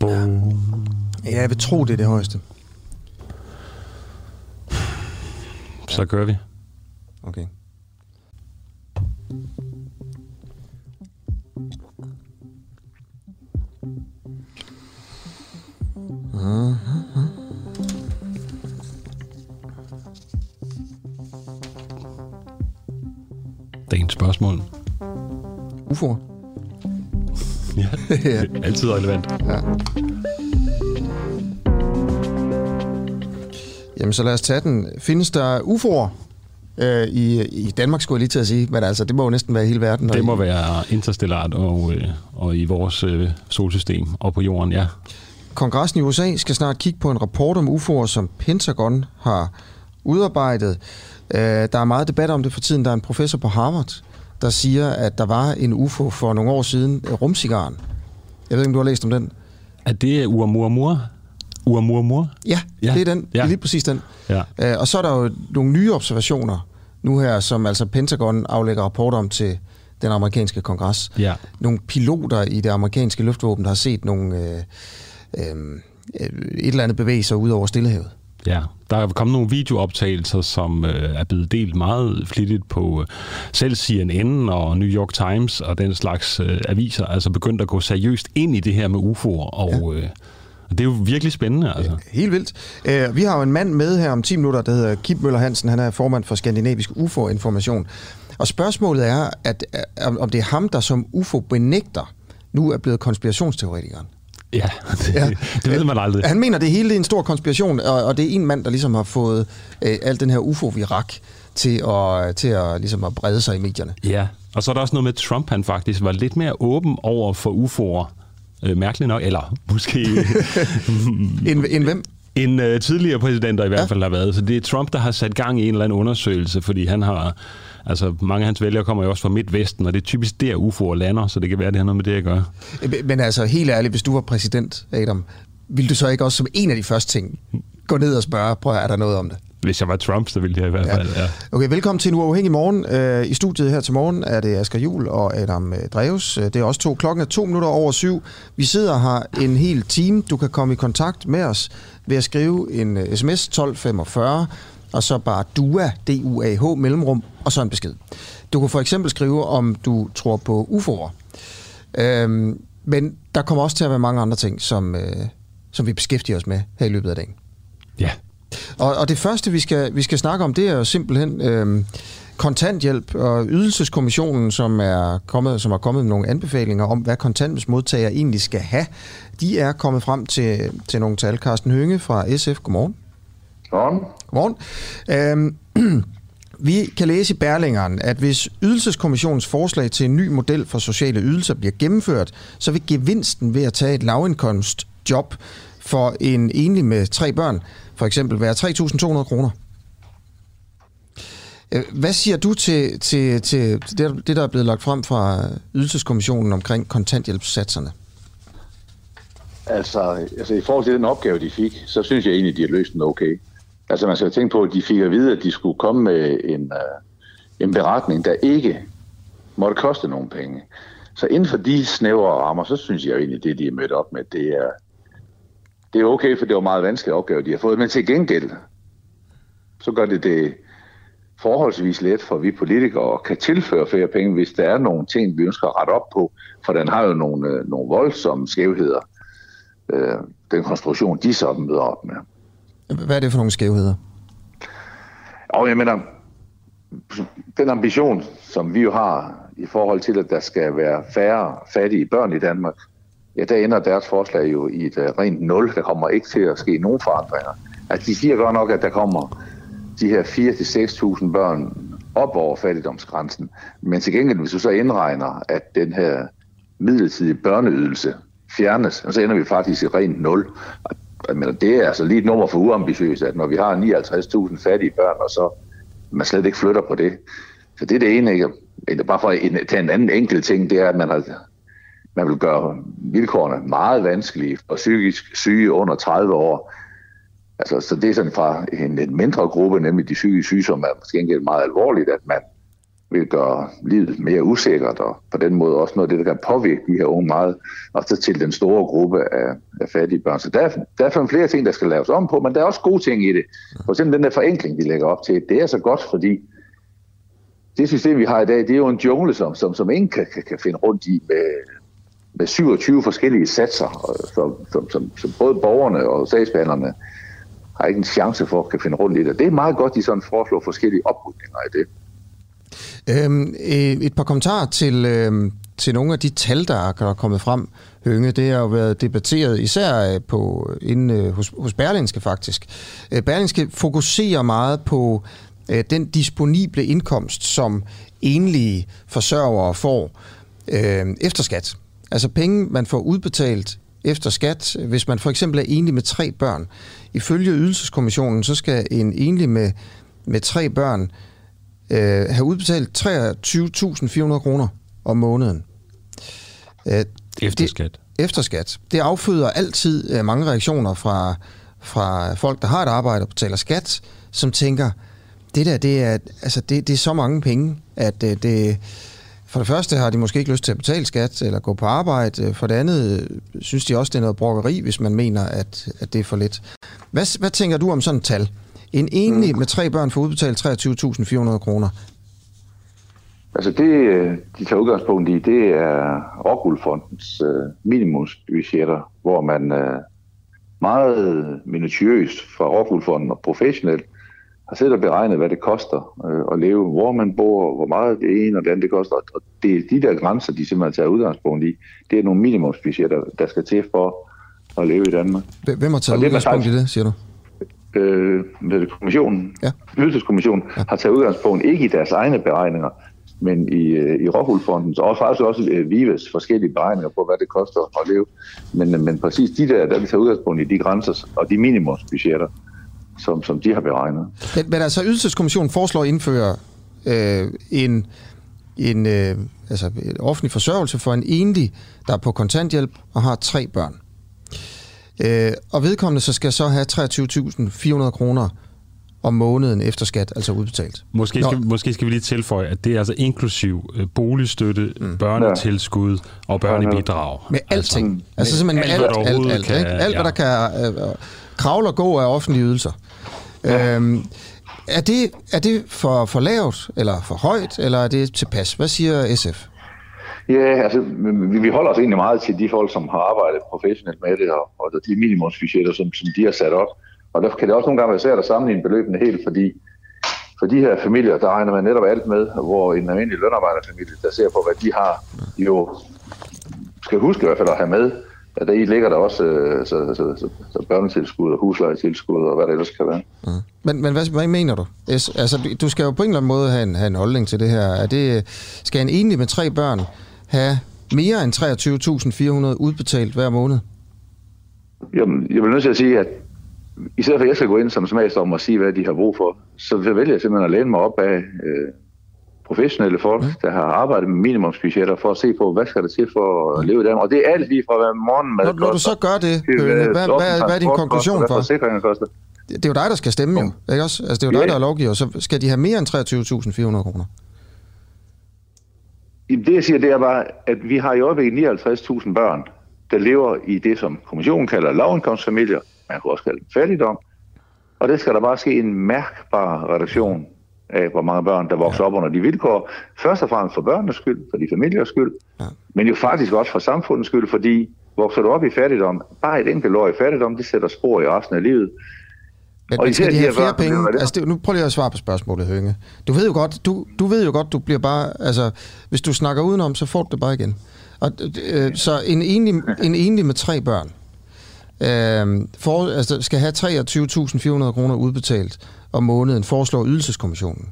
Boom. Ja, jeg vil tro, det er det højeste. Så gør vi. Okay. Dagens spørgsmål. UFO'er. Ja, altid relevant. Ja. Jamen, så lad os tage den. Findes der UFO'er øh, i, i Danmark, skulle jeg lige til at sige, men altså, det må jo næsten være hele verden. Det må i, være interstellart og, øh, og i vores øh, solsystem og på jorden, ja. Kongressen i USA skal snart kigge på en rapport om UFO'er, som Pentagon har udarbejdet. Øh, der er meget debat om det for tiden. Der er en professor på Harvard, der siger, at der var en UFO for nogle år siden, øh, rumcigaren. Jeg ved ikke, om du har læst om den? Er det Uamurmur? Uamurmur? Ja, Ja, det er den. ja. Lige præcis den. Ja. Øh, og så er der jo nogle nye observationer nu her, som altså Pentagon aflægger rapporter om til den amerikanske kongres. Ja. Nogle piloter i det amerikanske luftvåben, der har set nogle, øh, øh, et eller andet bevæge sig ud over Stillehavet. Ja, der er kommet nogle videooptagelser, som øh, er blevet delt meget flittigt på øh, selv CNN og New York Times og den slags øh, aviser, altså begyndt at gå seriøst ind i det her med UFO'er, og øh, og det er jo virkelig spændende, altså. Helt vildt. Øh, vi har jo en mand med her om 10 minutter, der hedder Kim Møller Hansen. Han er formand for Skandinavisk UFO-information. Og spørgsmålet er, at, øh, om om det er ham, der som UFO-benægter nu er blevet konspirationsteoretikeren. Ja, det, ja. det ved man aldrig. Han mener, det hele er en stor konspiration, og, og det er en mand, der ligesom har fået øh, al den her UFO-virak til at, til at, ligesom at brede sig i medierne. Ja, og så er der også noget med, at Trump han faktisk var lidt mere åben over for UFO'er, øh, mærkeligt nok, eller måske En, en hvem? en øh, tidligere præsidenter i hvert Ja. fald har været. Så det er Trump, der har sat gang i en eller anden undersøgelse, fordi han har... Altså, mange af hans vælgere kommer jo også fra Midtvesten, og det er typisk der UFO'er lander, så det kan være, det har noget med det at gøre. Men altså, helt ærligt, hvis du var præsident, Adam, ville du så ikke også som en af de første ting gå ned og spørge, prøv at er der noget om det? Hvis jeg var Trump, så ville jeg i hvert fald, ja. Okay, velkommen til en uafhængig morgen. Øh, I studiet her til morgen er det Asger Jul og Adam øh, Dreves. Øh, Det er også to. Klokken er to minutter over syv. Vi sidder her en hel time. Du kan komme i kontakt med os ved at skrive en sms 1245, og så bare DUA, D-U-A-H, mellemrum, og så en besked. Du kan for eksempel skrive, om du tror på UFO'er. Øhm, men der kommer også til at være mange andre ting, som, øh, som vi beskæftiger os med her i løbet af dagen. ja. Og, og det første, vi skal, vi skal snakke om, det er jo simpelthen øhm, kontanthjælp og ydelseskommissionen, som er kommet, som har kommet med nogle anbefalinger om, hvad kontanthjælpsmodtagere egentlig skal have. De er kommet frem til, til nogle tal. Carsten Hønge fra SF, godmorgen. Sådan. Godmorgen. Øhm, vi kan læse i Berlingeren, at hvis ydelseskommissionens forslag til en ny model for sociale ydelser bliver gennemført, så vil gevinsten ved at tage et lavindkomstjob for en enlig med tre børn for eksempel være 3.200 kroner. Øh, Hvad siger du til, til, til det, det, der er blevet lagt frem fra ydelseskommissionen omkring kontanthjælpssatserne? Altså, altså, i forhold til den opgave, de fik, så synes jeg egentlig, de har løst den okay. Altså, man skal jo tænke på, at de fik at vide, at de skulle komme med en, uh, en beretning, der ikke måtte koste nogen penge. Så inden for de snævre rammer, så synes jeg jo egentlig, det de er mødt op med, det er, det er okay, for det var meget vanskelige opgave, de har fået. Men til gengæld, så gør det det forholdsvis let for vi politikere kan tilføre flere penge, hvis der er nogle ting, vi ønsker at rette op på. For den har jo nogle, øh, nogle voldsomme skævheder, øh, den konstruktion, de så møder op med. Hvad er det for nogle skævheder? Og jeg mener, den ambition, som vi jo har i forhold til, at der skal være færre fattige børn i Danmark, ja, der ender deres forslag jo i et uh, rent nul. Der kommer ikke til at ske nogen forandringer. Altså, de siger godt nok, at der kommer de her 4-6.000 børn op over fattigdomsgrænsen. Men til gengæld, hvis du så indregner, at den her midlertidige børneydelse fjernes, så ender vi faktisk i rent nul. Og men det er altså lige et nummer for uambitiøst, at når vi har 59.000 fattige børn, og så man slet ikke flytter på det. Så det er det ene, ikke? Bare for at tage en anden enkelt ting, det er, at man, har, man vil gøre vilkårene meget vanskelige for psykisk syge under 30 år. Altså, så det er sådan fra en en mindre gruppe, nemlig de syge syge, som er måske ikke meget alvorligt, at man vil gøre livet mere usikkert, og på den måde også noget af det, der kan påvirke de her unge meget, og så til den store gruppe af, af fattige børn. Så der, der er flere ting, der skal laves om på, men der er også gode ting i det. For eksempel den der forenkling, de lægger op til, det er så godt, fordi det system, vi har i dag, det er jo en jungle, som, som, som ingen kan, kan, kan finde rundt i med, med 27 forskellige satser, som, som, som, som både borgerne og sagsbehandlerne har ikke en chance for at kan finde rundt i det. Det er meget godt, de sådan foreslår forskellige oprydninger i det. Øhm, øh, et par kommentarer til, øhm, til nogle af de tal, der er kommet frem, Hønge. Det har jo været debatteret især øh, på, inde øh, hos, hos Berlingske faktisk. Øh, Berlingske fokuserer meget på øh, den disponible indkomst, som enlige forsørgere får øh, efter skat. Altså penge, man får udbetalt efter skat, hvis man for eksempel er enlig med tre børn. Ifølge Ydelseskommissionen, så skal en enlig med, med tre børn øh, have udbetalt 23.400 kroner om måneden. Øh, efter skat. Det, efter skat. Det afføder altid øh, mange reaktioner fra, fra folk, der har et arbejde og betaler skat, som tænker, det der, det er, altså det, det er så mange penge, at øh, det, for det første har de måske ikke lyst til at betale skat eller gå på arbejde. For det andet synes de også, det er noget brokkeri, hvis man mener, at, at det er for lidt. Hvad, hvad tænker du om sådan et tal? En enlig mm. med tre børn får udbetalt 23.400 kroner. Altså det, de tager udgangspunkt i, det er Rockwool-fondens uh, minimumsbudgetter, hvor man uh, meget minutiøst fra Rockwool-fonden og professionelt har siddet og beregnet, hvad det koster uh, at leve, hvor man bor, hvor meget det ene og det andet det koster. Og det er de der grænser, de simpelthen tager udgangspunkt i. Det er nogle minimumsbudgetter, der skal til for at leve i Danmark. Hvem har taget udgangspunkt i det, siger du? Øh, med kommissionen, ja. Ydelseskommissionen, ja. har taget udgangspunkt ikke i deres egne beregninger, men i, øh, i Råhulfondens, og faktisk også øh, Vives forskellige beregninger på, hvad det koster at leve. Men, men præcis de der, der vi tager udgangspunkt i de grænser og de minimumsbudgetter, som, som de har beregnet. Men, men altså, Ydelseskommissionen foreslår at indføre øh, en, en øh, altså, en offentlig forsørgelse for en enlig, der er på kontanthjælp og har tre børn. Øh, og vedkommende så skal så have 23.400 kroner om måneden efter skat, altså udbetalt. Måske skal, måske skal vi lige tilføje, at det er altså inklusiv øh, boligstøtte, mm. børnetilskud og børnebidrag. Med alting. Altså, altså simpelthen med alt, alt, alt, alt, kan, ikke? alt ja. hvad der kan øh, kravle og gå af offentlige ydelser. Ja. Øhm, er det, er det for, for lavt, eller for højt, eller er det tilpas? Hvad siger SF? Ja, altså, vi, holder os egentlig meget til de folk, som har arbejdet professionelt med det, og, og de minimumsbudgetter, som, som de har sat op. Og derfor kan det også nogle gange være svært at sammenligne beløbene helt, fordi for de her familier, der regner man netop alt med, hvor en almindelig lønarbejderfamilie, der ser på, hvad de har, jo skal huske i hvert fald at have med, at der i ligger der også øh, så, så, så, så børnetilskud og huslejetilskud og hvad det ellers kan være. Mm. Men, men hvad, hvad mener du? Altså, du skal jo på en eller anden måde have en, have en holdning til det her. Er det, skal en enlig med tre børn have mere end 23.400 udbetalt hver måned? Jamen, jeg vil nødt til at sige, at i stedet for at jeg skal gå ind som smagsdommer og sige, hvad de har brug for, så vælger jeg simpelthen at læne mig op af øh, professionelle folk, ja. der har arbejdet med minimumsbudgetter for at se på, hvad skal der til for at leve i Danmark. Og det er alt lige fra hvad morgen Når, når du så gør det, Høne, hvad, hvad, hvad, hvad er din konklusion for? Koster. Det er jo dig, der skal stemme jo, ikke også? Altså, det er jo ja. dig, der er lovgiver. Så skal de have mere end 23.400 kroner? Det jeg siger, det er bare, at vi har i øjeblikket 59.000 børn, der lever i det, som kommissionen kalder lavindkomstfamilier. Man kan også kalde det fattigdom. Og det skal der bare ske en mærkbar reduktion af, hvor mange børn, der vokser ja. op under de vilkår. Først og fremmest for børnenes skyld, for de familiers skyld, ja. men jo faktisk også for samfundets skyld, fordi vokser du op i fattigdom, bare et enkelt år i fattigdom, det sætter spor i resten af livet. Men, men skal de have flere penge? Altså, det, nu prøv lige at svare på spørgsmålet, Hønge. Du ved jo godt, du, du ved jo godt, du bliver bare, altså, hvis du snakker udenom, så får du det bare igen. Og, øh, så en enlig, en enlig med tre børn, øh, for, altså, skal have 23.400 kroner udbetalt om måneden, foreslår ydelseskommissionen.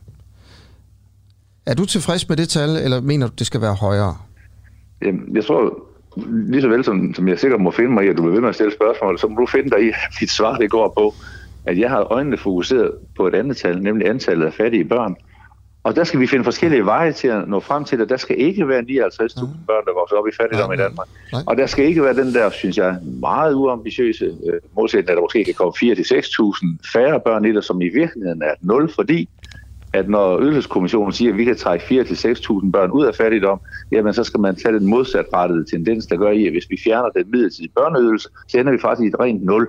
Er du tilfreds med det tal, eller mener du, det skal være højere? Jamen, jeg tror, lige så vel som, som jeg sikkert må finde mig i, at du vil ved med at stille spørgsmål, så må du finde dig i, at dit svar det går på, at jeg har øjnene fokuseret på et andet tal, nemlig antallet af fattige børn. Og der skal vi finde forskellige veje til at nå frem til, at der skal ikke være 59.000 mm. børn, der vokser op i fattigdom nej, i Danmark. Nej. Og der skal ikke være den der, synes jeg, meget uambitiøse øh, modsætning, at der måske kan komme 4-6.000 færre børn i der, som i virkeligheden er 0, fordi at når Ydelseskommissionen siger, at vi kan trække 4-6.000 børn ud af fattigdom, jamen så skal man tage den modsatrettede tendens, der gør i, at hvis vi fjerner den midlertidige børneydelse, så ender vi faktisk i et rent nul.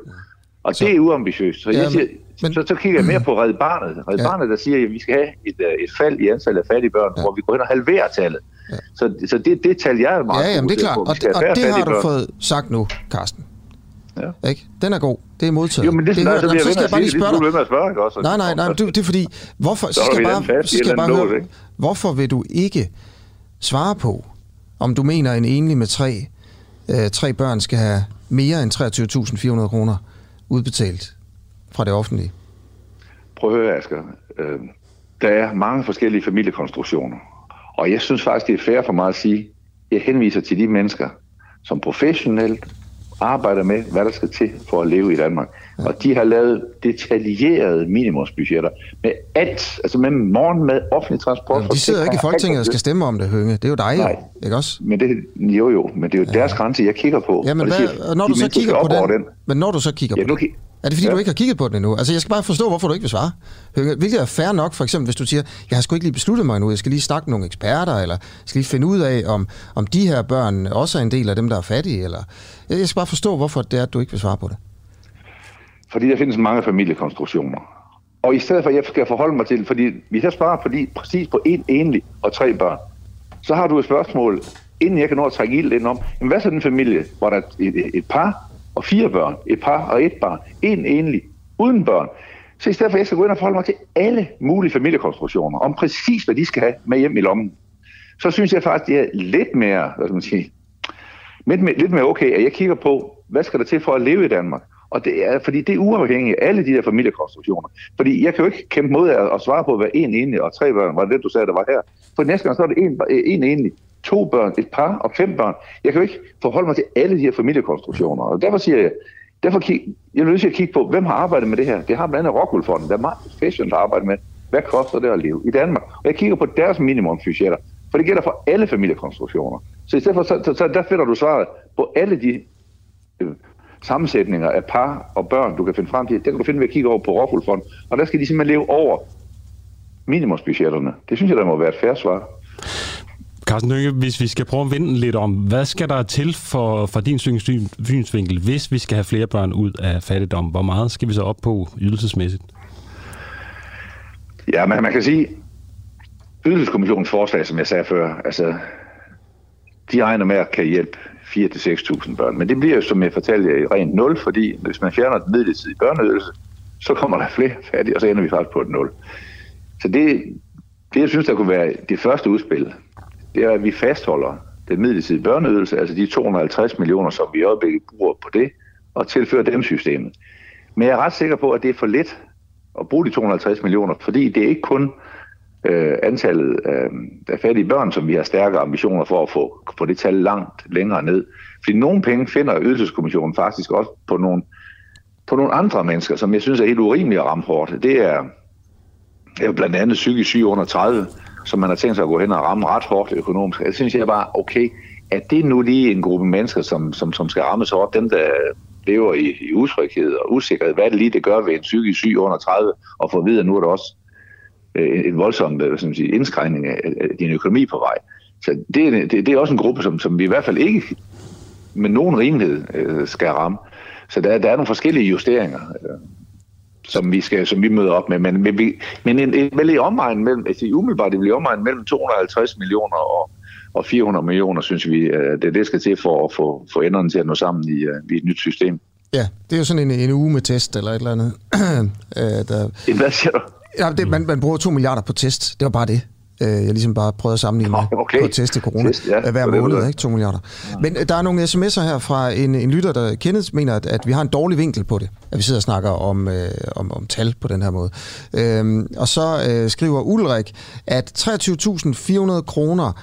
Og så, det er uambitiøst. Så, ja, jeg siger, men, så, så kigger jeg mere på Red Barnet. Red ja. Barnet, der siger, at vi skal have et, øh, et fald i antallet af fattige børn, ja. hvor vi går ind og halverer tallet. Ja. Så, så det, det tal, jeg er meget Ja, jamen, det er klart. På. Og, og det har du børn. fået sagt nu, Carsten. Ja. Ikke? Den er god. Det er modtaget. Jo, men det, det, det, altså, så skal jeg bare lige spørge dig. Spørge, ikke også? Nej, nej, nej. Du, det er fordi, hvorfor, så, så skal jeg bare, så skal jeg bare høre, hvorfor vil du ikke svare på, om du mener, en enlig med tre, øh, tre børn skal have mere end 23.400 kroner udbetalt fra det offentlige? Prøv at høre, Asger. Øh, der er mange forskellige familiekonstruktioner. Og jeg synes faktisk, det er fair for mig at sige, jeg henviser til de mennesker, som professionelt arbejder med, hvad der skal til for at leve i Danmark. Ja. Og de har lavet detaljerede minimumsbudgetter med alt, altså med morgen med offentlig transport. Ja, de sidder ikke i Folketinget og skal stemme om det, Hønge. Det er jo dig, Nej. jo, ikke også? Men det, jo, jo, men det er jo ja. deres grænse, jeg kigger på. Ja, men, hvad, siger, når du så kigger på den, den, men når du så kigger ja, på den, er det fordi, ja. du ikke har kigget på den endnu? Altså, jeg skal bare forstå, hvorfor du ikke vil svare. Hvilket er fair nok, for eksempel, hvis du siger, jeg har sgu ikke lige besluttet mig endnu, jeg skal lige snakke med nogle eksperter, eller jeg skal lige finde ud af, om, om de her børn også er en del af dem, der er fattige, eller... Jeg skal bare forstå, hvorfor det er, at du ikke vil svare på det. Fordi der findes mange familiekonstruktioner. Og i stedet for, at jeg skal forholde mig til, fordi vi har sparet fordi, præcis på en enlig og tre børn, så har du et spørgsmål, inden jeg kan nå at trække ild ind om, jamen hvad så den familie, hvor der er et, et, et par, og fire børn, et par og et barn, en enlig, uden børn. Så i stedet for, at jeg skal gå ind og forholde mig til alle mulige familiekonstruktioner, om præcis, hvad de skal have med hjem i lommen, så synes jeg faktisk, det er lidt mere, hvad skal man sige, lidt mere, lidt mere okay, at jeg kigger på, hvad skal der til for at leve i Danmark? Og det er, fordi det er uafhængigt af alle de der familiekonstruktioner. Fordi jeg kan jo ikke kæmpe mod at, at svare på, hvad en enlig og tre børn var det, du sagde, der var her. For næste gang, så er det en, en enlig, to børn, et par og fem børn. Jeg kan jo ikke forholde mig til alle de her familiekonstruktioner. Og derfor siger jeg, derfor kig, jeg er nødt til at kigge på, hvem har arbejdet med det her. Det har blandt andet Rockwoolfonden, der er meget professionelt arbejdet med, hvad koster det at leve i Danmark. Og jeg kigger på deres minimumsbudgetter, for det gælder for alle familiekonstruktioner. Så i stedet for, så, så, så der finder du svaret på alle de øh, sammensætninger af par og børn, du kan finde frem til. Det kan du finde ved at kigge over på Rockwoolfonden, Og der skal de simpelthen leve over minimumsbudgetterne. Det synes jeg, der må være et færre svar. Carsten Dynge, hvis vi skal prøve at vende lidt om, hvad skal der til for, for din synsvinkel, hvis vi skal have flere børn ud af fattigdom? Hvor meget skal vi så op på ydelsesmæssigt? Ja, men man kan sige, ydelseskommissionens forslag, som jeg sagde før, altså, de regner med at kan hjælpe 4-6.000 børn. Men det bliver jo, som jeg fortalte jer, rent nul, fordi hvis man fjerner den midlertidige børneydelse, så kommer der flere fattige, og så ender vi faktisk på et nul. Så det, det, jeg synes, der kunne være det første udspil, det er, at vi fastholder den midlertidige børneydelse, altså de 250 millioner, som vi i øjeblikket bruger på det, og tilfører dem systemet. Men jeg er ret sikker på, at det er for lidt at bruge de 250 millioner, fordi det er ikke kun øh, antallet øh, af fattige børn, som vi har stærke ambitioner for at få, få det tal langt længere ned. Fordi nogle penge finder ydelseskommissionen faktisk også på nogle, på nogle andre mennesker, som jeg synes er helt urimeligt at ramme hårdt. Det er, er blandt andet psykisk syge under 30, som man har tænkt sig at gå hen og ramme ret hårdt økonomisk. Jeg synes jeg bare, okay, at det nu lige en gruppe mennesker, som, som, som skal rammes hårdt, dem der lever i, i utryghed og usikkerhed, hvad er det lige, det gør ved en psykisk syg under 30, og få at vide, at nu er der også øh, en voldsom øh, som sige, indskrænkning af, af din økonomi på vej. Så det, det, det er også en gruppe, som, som vi i hvert fald ikke med nogen rimelighed øh, skal ramme. Så der, der er nogle forskellige justeringer. Øh som vi skal, som vi møder op med. Men, men, vi, men en, en, vel i omegn mellem, altså i umiddelbart, det bliver omegn mellem 250 millioner og, og 400 millioner, synes vi, at det, det skal til for at få, få enderne til at nå sammen i, uh, i et nyt system. Ja, det er jo sådan en, en uge med test eller et eller andet. uh, der... Hvad siger du? Ja, det, man, man bruger 2 milliarder på test. Det var bare det. Øh, jeg ligesom bare prøvet at sammenligne med okay. på at teste corona Test, ja. hver måned, ikke? 2 milliarder. Ja. Men øh, der er nogle sms'er her fra en, en lytter, der Kenneth mener, at, at vi har en dårlig vinkel på det, at vi sidder og snakker om, øh, om, om tal på den her måde. Øhm, og så øh, skriver Ulrik, at 23.400 kroner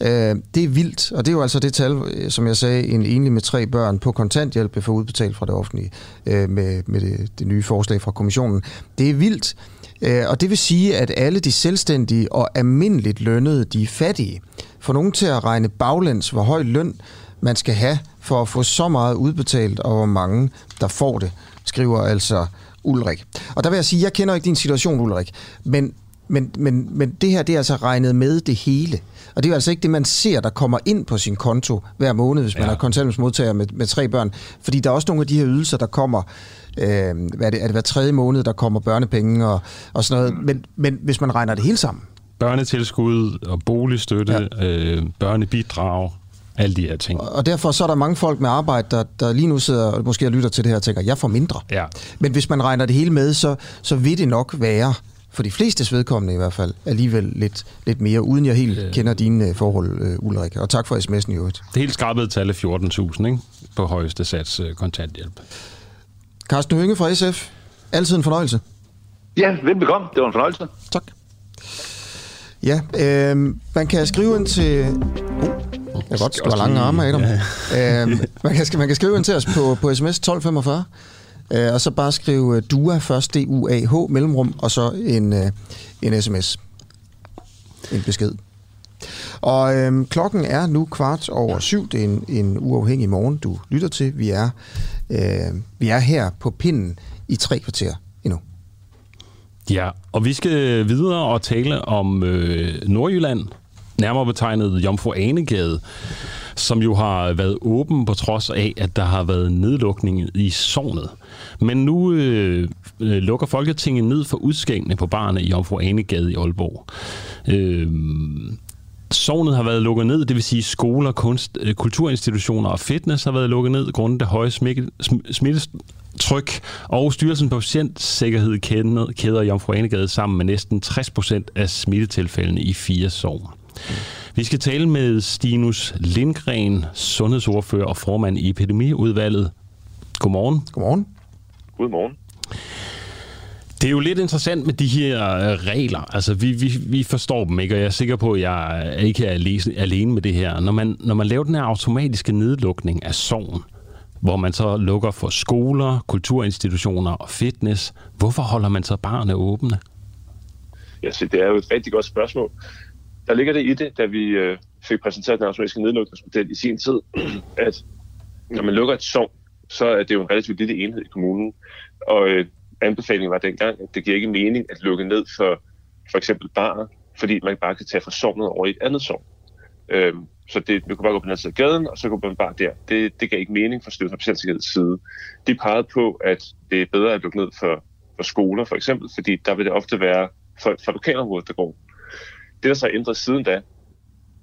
Øh, det er vildt, og det er jo altså det tal, øh, som jeg sagde, en enlig med tre børn på kontanthjælp vil få udbetalt fra det offentlige øh, med, med det, det nye forslag fra kommissionen. Det er vildt, og det vil sige, at alle de selvstændige og almindeligt lønnede, de er fattige. For nogen til at regne baglæns, hvor høj løn man skal have for at få så meget udbetalt, og hvor mange der får det, skriver altså Ulrik. Og der vil jeg sige, jeg kender ikke din situation, Ulrik, men men, men, men det her, det er altså regnet med det hele. Og det er jo altså ikke det, man ser, der kommer ind på sin konto hver måned, hvis man ja. er kontanthjælpsmodtager med, med tre børn. Fordi der er også nogle af de her ydelser, der kommer, øh, hvad er, det, er det hver tredje måned, der kommer børnepenge og, og sådan noget. Men, men hvis man regner det hele sammen. Børnetilskud og boligstøtte, ja. øh, børnebidrag, alle de her ting. Og derfor så er der mange folk med arbejde, der, der lige nu sidder og måske lytter til det her og tænker, jeg får mindre. Ja. Men hvis man regner det hele med, så, så vil det nok være for de fleste vedkommende i hvert fald, alligevel lidt, lidt mere, uden jeg helt øh. kender dine forhold, øh, Ulrik. Og tak for sms'en i øvrigt. Det helt skrabede tal er 14.000 ikke? på højeste sats øh, kontanthjælp. Carsten Hønge fra SF. Altid en fornøjelse. Ja, velbekomme. Det var en fornøjelse. Tak. Ja, øh, man kan skrive ind til... Uh, jeg godt, du har lange arme, Adam. Ja. øh, man, kan, man kan skrive ind til os på, på sms 1245. Øh, og så bare skrive øh, DUA først, D-U-A-H, mellemrum, og så en, øh, en sms. En besked. Og øh, klokken er nu kvart over syv. Det er en, en uafhængig morgen, du lytter til. Vi er, øh, vi er her på pinden i tre kvarter endnu. Ja, og vi skal videre og tale om øh, Nordjylland, nærmere betegnet Jomfru Anegade som jo har været åben på trods af, at der har været nedlukning i sovnet. Men nu øh, øh, lukker Folketinget ned for udskænkene på barne i Jomfru Anegade i Aalborg. Øh, Sognet har været lukket ned, det vil sige skoler, kunst, øh, kulturinstitutioner og fitness har været lukket ned grundet det høje smittetryk, og Styrelsen på Patientsikkerhed kæder Jomfru Anegade sammen med næsten 60 procent af smittetilfældene i fire sovn. Vi skal tale med Stinus Lindgren, sundhedsordfører og formand i epidemiudvalget. Godmorgen. Godmorgen. Godmorgen. Det er jo lidt interessant med de her øh, regler. Altså, vi, vi, vi forstår dem ikke, og jeg er sikker på, at jeg ikke er alene med det her. Når man, når man laver den her automatiske nedlukning af sorgen, hvor man så lukker for skoler, kulturinstitutioner og fitness, hvorfor holder man så barne åbne? Ja, så det er jo et rigtig godt spørgsmål der ligger det i det, da vi øh, fik præsenteret den automatiske nedlukningsmodel i sin tid, at når man lukker et sov, så er det jo en relativt lille enhed i kommunen. Og øh, anbefaling var dengang, at det giver ikke mening at lukke ned for for eksempel barn, fordi man bare kan tage fra sovnet over i et andet sov. Øhm, så det, man kunne bare gå på den anden side af gaden, og så kunne man bare der. Det, det gav ikke mening for Styrelsen af Patientsikkerheds side. De pegede på, at det er bedre at lukke ned for, for skoler for eksempel, fordi der vil det ofte være folk fra lokalområdet, der går det, der så er ændret siden da,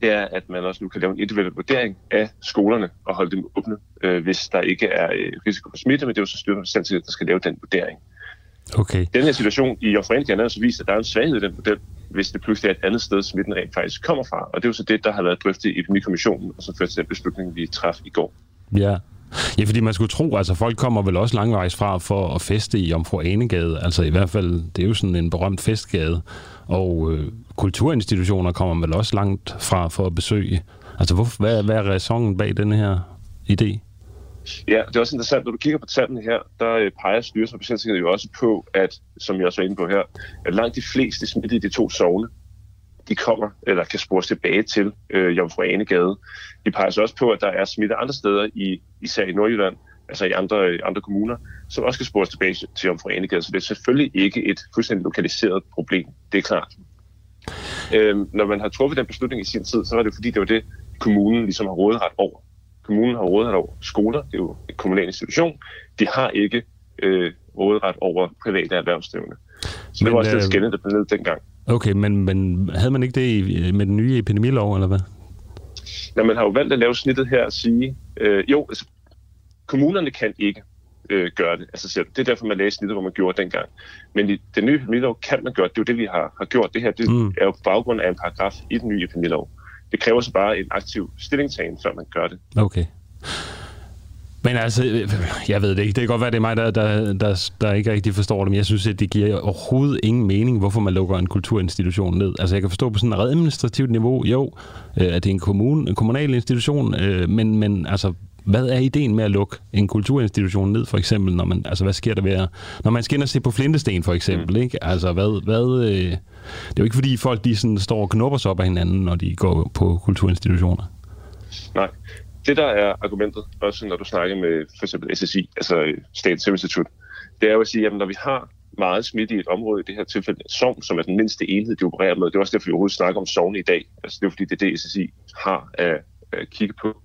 det er, at man også nu kan lave en individuel vurdering af skolerne og holde dem åbne, øh, hvis der ikke er øh, risiko for smitte, men det er jo så styrelsen der skal lave den vurdering. Okay. Den her situation i Jomfruenke har så vist, at der er en svaghed i den model, hvis det pludselig er et andet sted, smitten rent faktisk kommer fra. Og det er jo så det, der har været drøftet i Epidemikommissionen, og som førte til den beslutning, vi træffede i går. Ja, Ja, fordi man skulle tro, altså folk kommer vel også langvejs fra for at feste i Jomfru Anegade. Altså i hvert fald, det er jo sådan en berømt festgade. Og øh, kulturinstitutioner kommer vel også langt fra for at besøge. Altså hvor, hvad, hvad er ræsonen bag den her idé? Ja, det er også interessant, når du kigger på tallene her, der øh, peger Styrelsen og Patientsikkerhed jo også på, at, som jeg også var inde på her, at langt de fleste smittede i de to sovne, de kommer eller kan spores tilbage til øh, Jomfru Anegade. De peger så også på, at der er smitte andre steder, i, især i Nordjylland, altså i andre, øh, andre kommuner, som også kan spores tilbage til Jomfru Anegade. Så det er selvfølgelig ikke et fuldstændig lokaliseret problem. Det er klart. Øhm, når man har truffet den beslutning i sin tid, så var det fordi, det var det, kommunen ligesom har råderet over. Kommunen har råderet over skoler, det er jo en kommunal institution. De har ikke øh, råderet over private erhvervsdrivende. Så Men, det var også øh, den skænde, der blev ned dengang. Okay, men, men havde man ikke det i, med den nye epidemilov, eller hvad? Ja, man har jo valgt at lave snittet her og sige, øh, jo, altså, kommunerne kan ikke øh, gøre det. Altså, det er derfor, man lavede snittet, hvor man gjorde det dengang. Men i den nye epidemilov kan man gøre det. Det er jo det, vi har, har gjort. Det her det mm. er jo på baggrund af en paragraf i den nye epidemilov. Det kræver så bare en aktiv stillingtagen, før man gør det. Okay. Men altså, jeg ved det ikke. Det kan godt være, det er mig, der, der, der, der ikke rigtig forstår det, men jeg synes, at det giver overhovedet ingen mening, hvorfor man lukker en kulturinstitution ned. Altså, jeg kan forstå på sådan et administrativt niveau, jo, øh, at det er en, kommune, en kommunal institution, øh, men, men altså, hvad er ideen med at lukke en kulturinstitution ned, for eksempel, når man, altså, hvad sker der ved at, når man skal ind og se på Flintesten, for eksempel, mm. ikke? Altså, hvad, hvad, øh, det er jo ikke fordi folk, de sådan står og knupper sig op af hinanden, når de går på kulturinstitutioner. Nej, det, der er argumentet, også når du snakker med for eksempel SSI, altså Statens Serum Institut, det er jo at sige, at når vi har meget smitte i et område, i det her tilfælde sovn, som er den mindste enhed, de opererer med. Det er også derfor, vi overhovedet snakker om sovn i dag. Altså, det er fordi, det er det, SSI har at, at kigge på.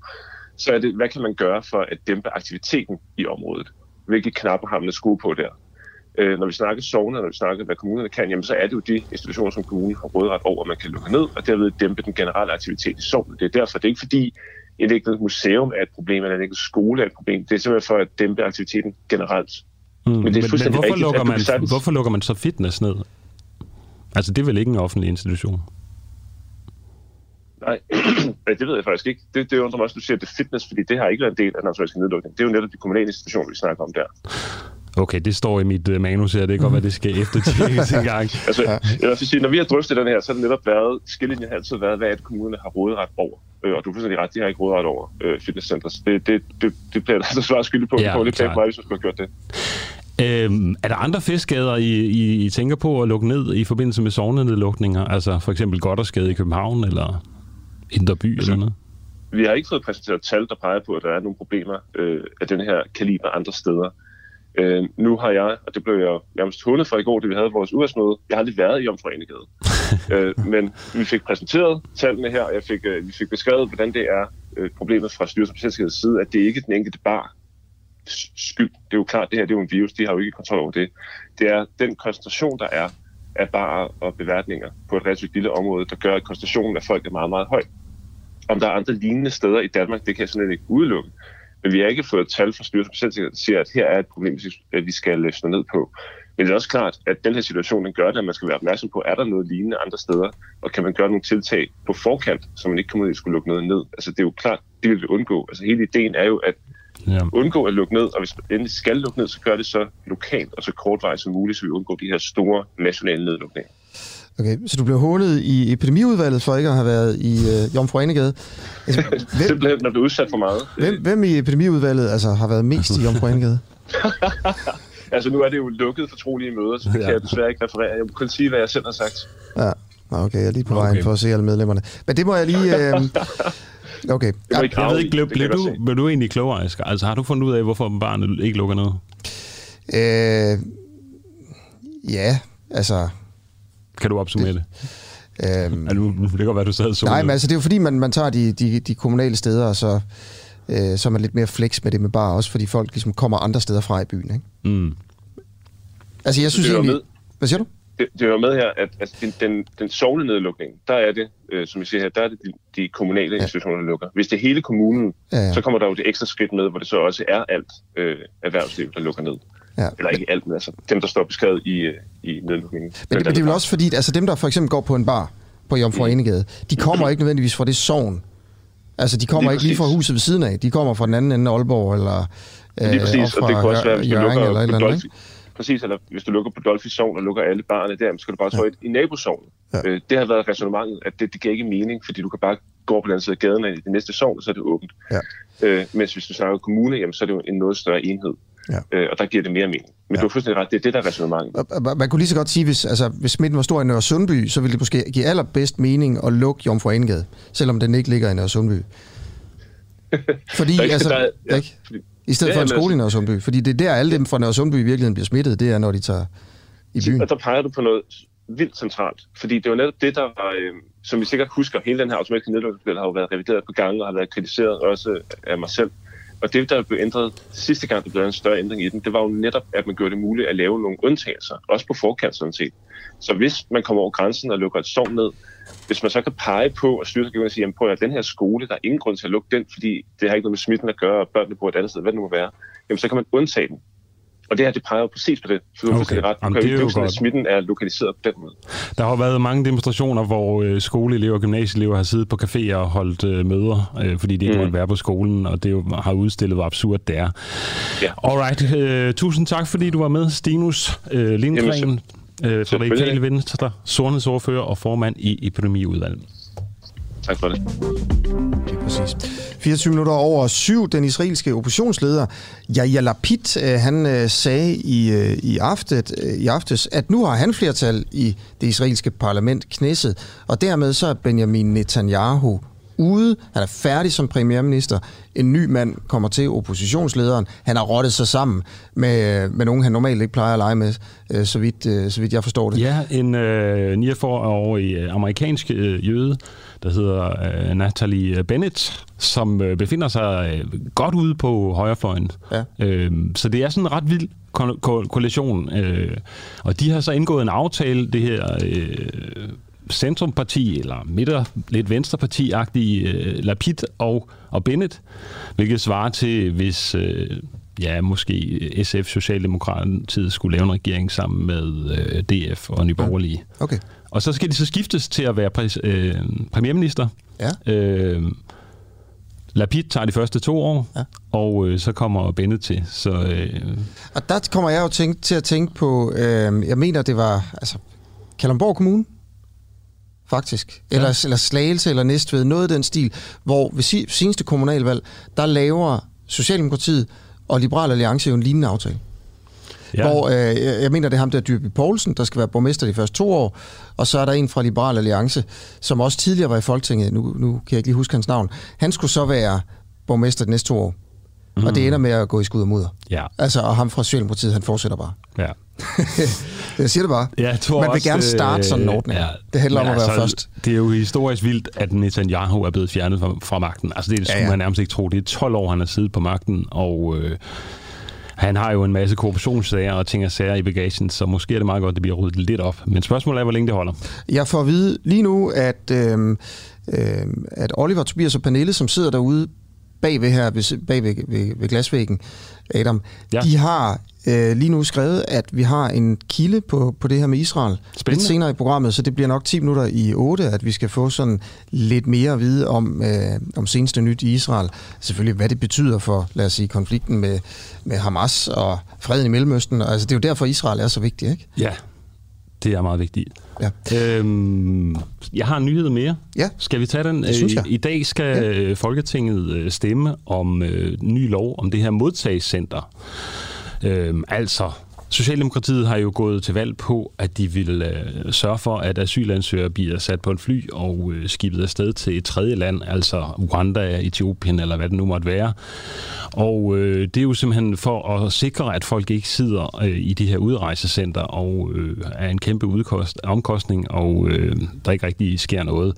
Så er det, hvad kan man gøre for at dæmpe aktiviteten i området? Hvilke knapper har man at skrue på der? Øh, når vi snakker sovne, når vi snakker, hvad kommunerne kan, jamen, så er det jo de institutioner, som kommunen har rådret over, man kan lukke ned, og derved dæmpe den generelle aktivitet i sovnen. Det er derfor, det er ikke fordi, et enkelt museum er et problem, eller en enkelt skole er et problem. Det er simpelthen for at dæmpe aktiviteten generelt. Mm, men, det er men, men hvorfor, rigtigt, lukker man, sagtens... hvorfor lukker man så fitness ned? Altså, det er vel ikke en offentlig institution? Nej, det ved jeg faktisk ikke. Det, det undrer mig også, at du siger, at det er fitness, fordi det har ikke været en del af den automatiske nedlukning. Det er jo netop de kommunale institutioner, vi snakker om der. Okay, det står i mit uh, manus her. Det kan godt være, det skal eftertjekkes en gang. altså, jeg vil sige, når vi har drøftet den her, så har det netop været, skillelinjen har altid været, hvad det, kommunerne har råderet over. Øh, og du er fuldstændig ret, de har ikke råderet over øh, fitnesscenter. Det, det, det, det bliver der altså svaret skyldig på. Ja, det kommer lidt bag på mig, hvis man skulle have gjort det. Øhm, er der andre fiskgader, I, I, I tænker på at lukke ned i forbindelse med sovnenedlukninger? Altså for eksempel Goddersgade i København eller Indre By altså, eller noget? Vi har ikke fået præsenteret tal, der peger på, at der er nogle problemer øh, af den her kaliber andre steder. Øh, nu har jeg, og det blev jeg nærmest hundet for i går, da vi havde vores udvalgsmøde, jeg har aldrig været i Omforenigade. øh, men vi fik præsenteret tallene her, og jeg fik, øh, vi fik beskrevet, hvordan det er øh, problemet fra Styrelsen side, at det ikke er den enkelte bar skyld. Det er jo klart, det her det er jo en virus, de har jo ikke kontrol over det. Det er den koncentration, der er af barer og beværtninger på et relativt lille område, der gør, at koncentrationen af folk er meget, meget høj. Om der er andre lignende steder i Danmark, det kan jeg sådan ikke udelukke. Men vi har ikke fået tal fra Styrelsen for Patientsikkerhed, der siger, at her er et problem, vi skal løsne ned på. Men det er også klart, at den her situation den gør det, at man skal være opmærksom på, er der noget lignende andre steder, og kan man gøre nogle tiltag på forkant, så man ikke kommer ud og skulle lukke noget ned. Altså det er jo klart, det vil vi undgå. Altså hele ideen er jo at ja. undgå at lukke ned, og hvis man endelig skal lukke ned, så gør det så lokalt og så kortvarigt som muligt, så vi undgår de her store nationale nedlukninger. Okay, så du blev hånet i epidemiudvalget for ikke at have været i øh, Jomfru Anegade. Altså, hvem, Simpelthen, når du er udsat for meget. Hvem, hvem i epidemiudvalget altså, har været mest i Jomfru Anegade? altså, nu er det jo lukket fortrolige møder, så det ja. kan jeg desværre ikke referere. Jeg må kun sige, hvad jeg selv har sagt. Ja, okay, jeg er lige på vejen okay. for at se alle medlemmerne. Men det må jeg lige... Øh, Okay. Ja, jeg ved ikke, blev, blev, du, blev du egentlig klogere, Asger? Altså, har du fundet ud af, hvorfor barnet ikke lukker ned? Øh, ja, altså... Kan du opsummere det? det? Øhm, altså, det kan godt være, du sad så. Nej, men altså, det er jo fordi, man, man tager de, de, de kommunale steder, og så, øh, så er man lidt mere flex med det med bare også fordi folk ligesom kommer andre steder fra i byen. Ikke? Mm. Altså, jeg synes egentlig... Hvad siger du? det, det var med her, at, at den, den, den sovende nedlukning, der er det, øh, som vi siger her, der er det de, de kommunale ja. institutioner, der lukker. Hvis det er hele kommunen, ja, ja. så kommer der jo det ekstra skridt med, hvor det så også er alt øh, erhvervsliv, der lukker ned. Ja. Eller ikke alt, men altså dem, der står beskrevet i, i nedlukningen. Men, men det er vel også fordi, altså dem, der for eksempel går på en bar på Jomfru mm. Enegade, de kommer ikke nødvendigvis fra det sovn. Altså, de kommer lige ikke lige fra huset ved siden af. De kommer fra den anden ende af Aalborg, eller øh, lige præcis, fra og det kan også være, hvis du lukker eller et eller andet, præcis, eller hvis du lukker på Dolphy Sogn og lukker alle barne der, så skal du bare trykke ja. i nabosognen. Ja. Øh, det har været resonemanget, at det, det giver ikke mening, fordi du kan bare gå på den anden side af gaden i det næste sogn, og så er det åbent. Ja. Øh, mens hvis du snakker kommune, jamen, så er det jo en noget større enhed. Ja. Øh, og der giver det mere mening. Men ja. du har fuldstændig ret, det er det, der er resonemanget. Man kunne lige så godt sige, hvis, altså, hvis smitten var stor i Nørre Sundby, så ville det måske give allerbedst mening at lukke Jomfru Enegade, selvom den ikke ligger i Nørre Sundby. Fordi, der, altså, der, ja, ikke? I stedet ja, for en skole i Nørre Sundby. Fordi det er der, alle dem fra Nørre Sundby i virkeligheden bliver smittet, det er, når de tager i byen. Og der peger du på noget vildt centralt. Fordi det var netop det, der var, øh, som vi sikkert husker, hele den her automatiske nedlukningsmodel har jo været revideret på gange og har været kritiseret også af mig selv. Og det, der blev ændret sidste gang, der blev en større ændring i den, det var jo netop, at man gjorde det muligt at lave nogle undtagelser, også på forkant sådan set. Så hvis man kommer over grænsen og lukker et sovn ned, hvis man så kan pege på, og styrelsen kan sige, prøv at den her skole, der er ingen grund til at lukke den, fordi det har ikke noget med smitten at gøre, og børnene bor et andet sted, hvad det nu må være, jamen så kan man undtage den. Og det her, det peger jo præcis på det. For du okay. ret. Kan det er jo sådan, at smitten er lokaliseret på den måde. Der har været mange demonstrationer, hvor øh, skoleelever og gymnasieelever har siddet på caféer og holdt øh, møder, øh, fordi de ikke mm. måtte være på skolen, og det jo har udstillet, hvor absurd det er. Ja. Alright. Øh, tusind tak, fordi du var med, Stinus øh, Lindgren, øh, fra Radikale Venstre, sundhedsordfører og formand i epidemiudvalget. Tak for det. Det er præcis. 24 minutter over syv. Den israelske oppositionsleder Yair Lapid, øh, han øh, sagde i, øh, i, aftet, i aftes, at nu har han flertal i det israelske parlament knæsset, og dermed så er Benjamin Netanyahu ude, han er færdig som premierminister, en ny mand kommer til, oppositionslederen, han har rottet sig sammen med, med nogen, han normalt ikke plejer at lege med, øh, så vidt, øh, så vidt jeg forstår det. Ja, en øh, 49-årig øh, amerikansk øh, jøde, der hedder øh, Natalie Bennett, som øh, befinder sig øh, godt ude på højrefløjen. Ja. Øh, så det er sådan en ret vild ko- ko- koalition. Øh, og de har så indgået en aftale, det her øh, centrumparti, eller midter, lidt venstreparti-agtige øh, Lapid og, og Bennett, hvilket svarer til, hvis øh, ja, måske SF Socialdemokratiet skulle lave en regering sammen med øh, DF og Nye Borgerlige. Okay. Og så skal de så skiftes til at være præs, øh, premierminister. Ja. Øh, Lapid tager de første to år, Ja. og øh, så kommer Bennett til. Så øh, Og der kommer jeg jo tænke, til at tænke på, øh, jeg mener, det var altså, Kalundborg Kommune, faktisk. Eller, ja. eller Slagelse eller Næstved, noget af den stil, hvor ved si- seneste kommunalvalg, der laver Socialdemokratiet og Liberal Alliance jo en lignende aftale. Ja. Hvor, øh, jeg mener, det er ham der Dyrby Poulsen, der skal være borgmester de første to år, og så er der en fra Liberal Alliance, som også tidligere var i Folketinget, nu, nu kan jeg ikke lige huske hans navn. Han skulle så være borgmester de næste to år. Mm. Og det ender med at gå i skud og mudder. ja, Altså, og ham fra Socialdemokratiet, han fortsætter bare. ja. Jeg siger det bare. Ja, jeg tror Man vil også, gerne starte sådan en øh, ordning. Det handler om at være først. Det er jo historisk vildt, at Netanyahu er blevet fjernet fra, fra magten. Altså det skulle Ja, ja, ja. ja. man nærmest ikke tro. Det er 12 år, han har siddet på magten, og øh, han har jo en masse korruptionssager og ting og sager i bagagen, så måske er det meget godt, at det bliver ryddet lidt op. Men spørgsmålet er, hvor længe det holder. Jeg får at vide lige nu, at, øh, øh, at Oliver, Tobias og Pernille, som sidder derude bagved her, ved, bag ved, ved, glasvæggen, Adam. Ja. de har øh, lige nu skrevet, at vi har en kilde på, på det her med Israel. Spændende. Lidt senere i programmet, så det bliver nok 10 minutter i 8, at vi skal få sådan lidt mere at vide om, øh, om seneste nyt i Israel. Selvfølgelig, hvad det betyder for, lad os sige, konflikten med, med Hamas og freden i Mellemøsten. Altså, det er jo derfor, Israel er så vigtig, ikke? Ja, det er meget vigtigt. Ja. Øhm, jeg har en nyhed mere. Ja. Skal vi tage den? Det synes Øh, jeg. I dag skal ja. Folketinget øh, stemme om øh, ny lov om det her modtagscenter. Øhm, altså, Socialdemokratiet har jo gået til valg på, at de vil øh, sørge for, at asylansøgere bliver sat på en fly og øh, skibet afsted til et tredje land, altså Rwanda, Etiopien eller hvad det nu måtte være. Og øh, det er jo simpelthen for at sikre, at folk ikke sidder øh, i de her udrejsecenter og øh, er en kæmpe udkost, omkostning, og øh, der ikke rigtig sker noget.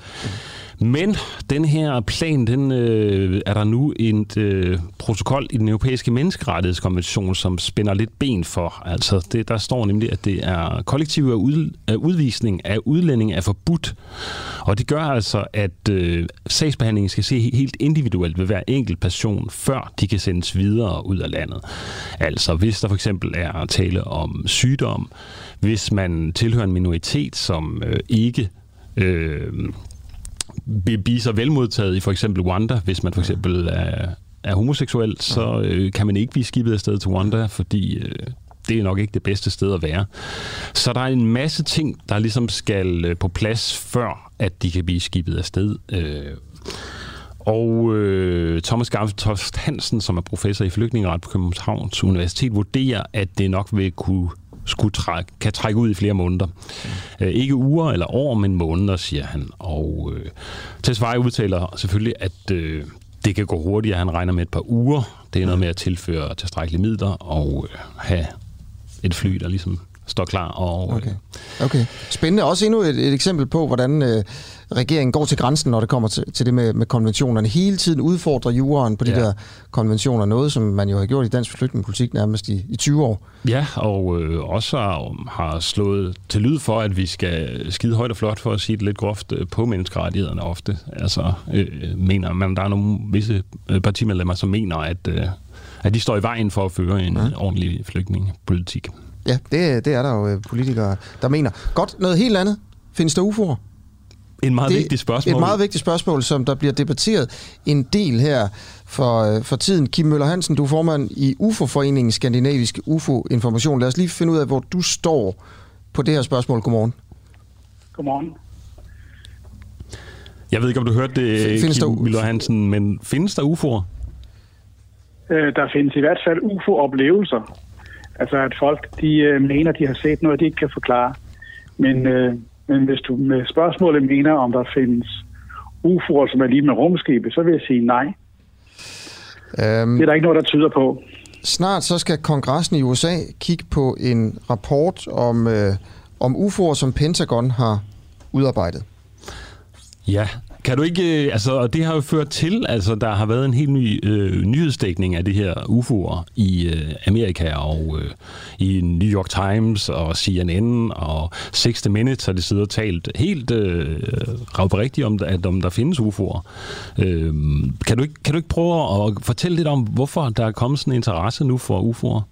Men den her plan, den øh, er der nu et øh, protokol i den europæiske menneskerettighedskonvention, som spænder lidt ben for. Altså, det, der står nemlig, at det er kollektiv af ud, af udvisning af udlænding er forbudt. Og det gør altså, at øh, sagsbehandlingen skal se helt individuelt ved hver enkelt person, før de kan sendes videre ud af landet. Altså, hvis der for eksempel er tale om sygdom, hvis man tilhører en minoritet, som øh, ikke... Øh, blive så velmodtaget i for eksempel Rwanda, hvis man for eksempel er, er homoseksuel, så øh, kan man ikke blive skibet afsted til Rwanda, fordi øh, det er nok ikke det bedste sted at være. Så der er en masse ting, der ligesom skal øh, på plads, før at de kan blive skibet afsted. Øh, og øh, Thomas Gammeltoft Hansen, som er professor i flygtningeret på Københavns Universitet, vurderer, at det nok vil kunne skulle trække, kan trække ud i flere måneder. Mm. Øh, ikke uger eller år, men måneder, siger han. Og øh, Tesfaye udtaler selvfølgelig, at øh, det kan gå hurtigere. Han regner med et par uger. Det er noget med at tilføre tilstrækkelige midler og øh, have et fly, der ligesom står klar. Og, Okay. okay. Spændende. Også endnu et, et eksempel på, hvordan øh, regeringen går til grænsen, når det kommer til, til det med, med konventionerne. Hele tiden udfordrer juraen på de Ja. der konventioner. Noget, som man jo har gjort i dansk flygtningepolitik nærmest i, i 20 år. Ja, og øh, også har, har slået til lyd for, at vi skal skide højt og flot, for at sige det lidt groft, øh, på menneskerettighederne ofte. Altså, øh, mener man, der er nogle visse øh, partimedlemmer, som mener, at, øh, at de står i vejen for at føre en ja. ordentlig flygtningepolitik. Ja, det, det er der jo øh, politikere, der mener. Godt, noget helt andet. Findes der UFO'er? En meget det vigtigt spørgsmål. Et meget vigtigt spørgsmål, som der bliver debatteret en del her for, øh, for tiden. Kim Møller Hansen, du er formand i UFO-foreningen Skandinavisk UFO-information. Lad os lige finde ud af, hvor du står på det her spørgsmål. Godmorgen. Godmorgen. Jeg ved ikke, om du hørte det, Findes Kim Møller Hansen, men findes der UFO'er? Øh, Der findes i hvert fald UFO-oplevelser. Altså at folk de øh, mener, de har set noget, de ikke kan forklare. Men, øh, men hvis du med spørgsmålet mener, om der findes UFO'er, som er lige med rumskibet, så vil jeg sige nej. Um, det er der ikke noget, der tyder på. Snart så skal kongressen i USA kigge på en rapport om, øh, om UFO'er, som Pentagon har udarbejdet. Ja, kan du ikke, øh, altså, og det har jo ført til, altså, der har været en helt ny øh, nyhedsdækning af det her UFO'er i øh, Amerika, og øh, i New York Times og CNN og 60 Minutes har det siddet og talt helt øh, ravberigtigt om, at om der findes UFO'er. Øh, kan, du ikke, kan du ikke prøve at fortælle lidt om, hvorfor der er kommet sådan en interesse nu for UFO'er?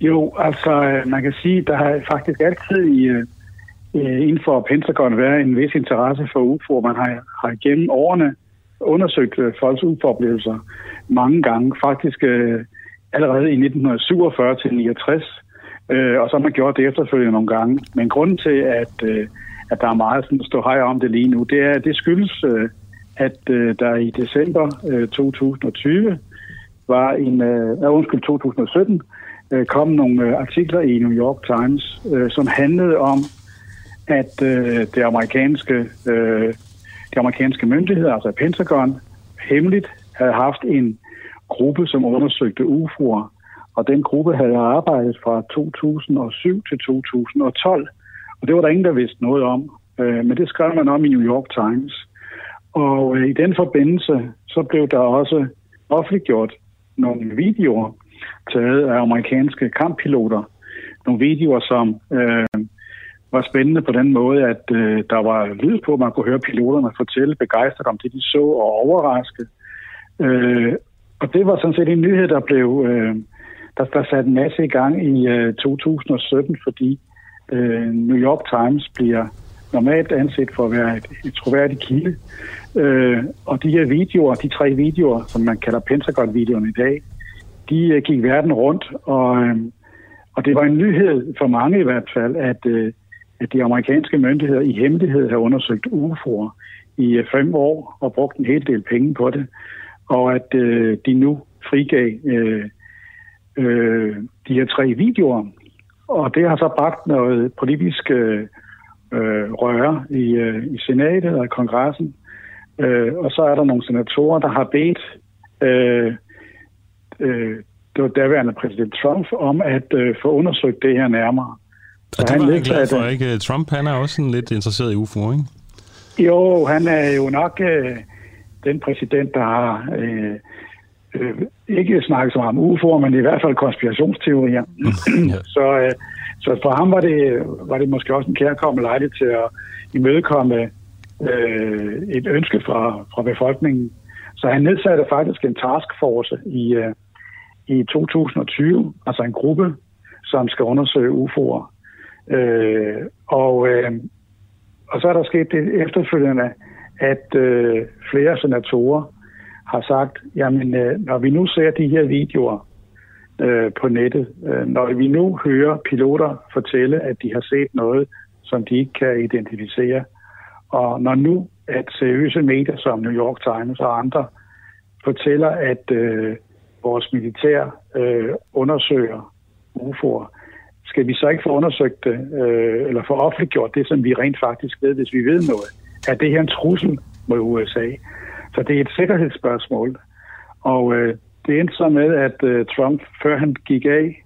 Jo, altså øh, man kan sige, der har faktisk altid i øh, Øh, inden for Pentagon være en vis interesse for UFO. Man har, har gennem årene undersøgt øh, folks UFO-oplevelser mange gange, faktisk øh, allerede i 1947 til 69, øh, og så har man gjort det efterfølgende nogle gange. Men grunden til, at, øh, at der er meget sådan, stå hej om det lige nu, det er, det skyldes, øh, at øh, der i december øh, 2020 var en, øh, undskyld, 2017, øh, kom nogle øh, artikler i New York Times, øh, som handlede om at øh, det amerikanske, øh, de amerikanske myndigheder, altså Pentagon, hemmeligt havde haft en gruppe, som undersøgte UFO'er, og den gruppe havde arbejdet fra 2007 til 2012, og det var der ingen, der vidste noget om. Øh, men det skrev man om i New York Times. Og øh, i den forbindelse, så blev der også offentliggjort nogle videoer taget af amerikanske kamppiloter. Nogle videoer, som øh, var spændende på den måde, at øh, der var lyd på, at man kunne høre piloterne fortælle begejstret om det, de så og overraske. Øh, og det var sådan set en nyhed, der blev øh, der, der satte en masse i gang i øh, 2017, fordi øh, New York Times bliver normalt anset for at være et, et troværdigt kilde. Øh, og de her videoer, de tre videoer, som man kalder Pentagon-videoerne i dag, de øh, gik verden rundt, og, øh, og det var en nyhed for mange i hvert fald, at, øh, at de amerikanske myndigheder i hemmelighed har undersøgt UFO'er i øh, fem år og brugt en hel del penge på det, og at øh, de nu frigav øh, øh, de her tre videoer. Og det har så bragt noget politisk øh, øh, røre i, øh, i senatet og i kongressen. Øh, og så er der nogle senatorer, der har bedt øh, øh, det var daværende præsident Trump om at øh, få undersøgt det her nærmere. Og det var han glad for, ikke? Trump, han er også sådan lidt interesseret i UFO, ikke? Jo, han er jo nok øh, den præsident, der har øh, øh, ikke snakket så meget om UFO'er, men i hvert fald konspirationsteorier. ja. så, øh, så for ham var det, var det måske også en kærkommende lejlighed til at imødekomme øh, et ønske fra, fra befolkningen. Så han nedsatte faktisk en taskforce i, øh, i 2020, altså en gruppe, som skal undersøge UFO'er. Øh, og, øh, og så er der sket det efterfølgende, at øh, flere senatorer har sagt, jamen øh, når vi nu ser de her videoer øh, på nettet, øh, når vi nu hører piloter fortælle, at de har set noget, som de ikke kan identificere, og når nu at seriøse medier som New York Times og andre fortæller, at øh, vores militær øh, undersøger UFO'er, skal vi så ikke få undersøgt det, øh, eller få offentliggjort det, som vi rent faktisk ved, hvis vi ved noget? Er det her en trussel mod USA? Så det er et sikkerhedsspørgsmål. Og øh, det endte så med, at øh, Trump, før han gik af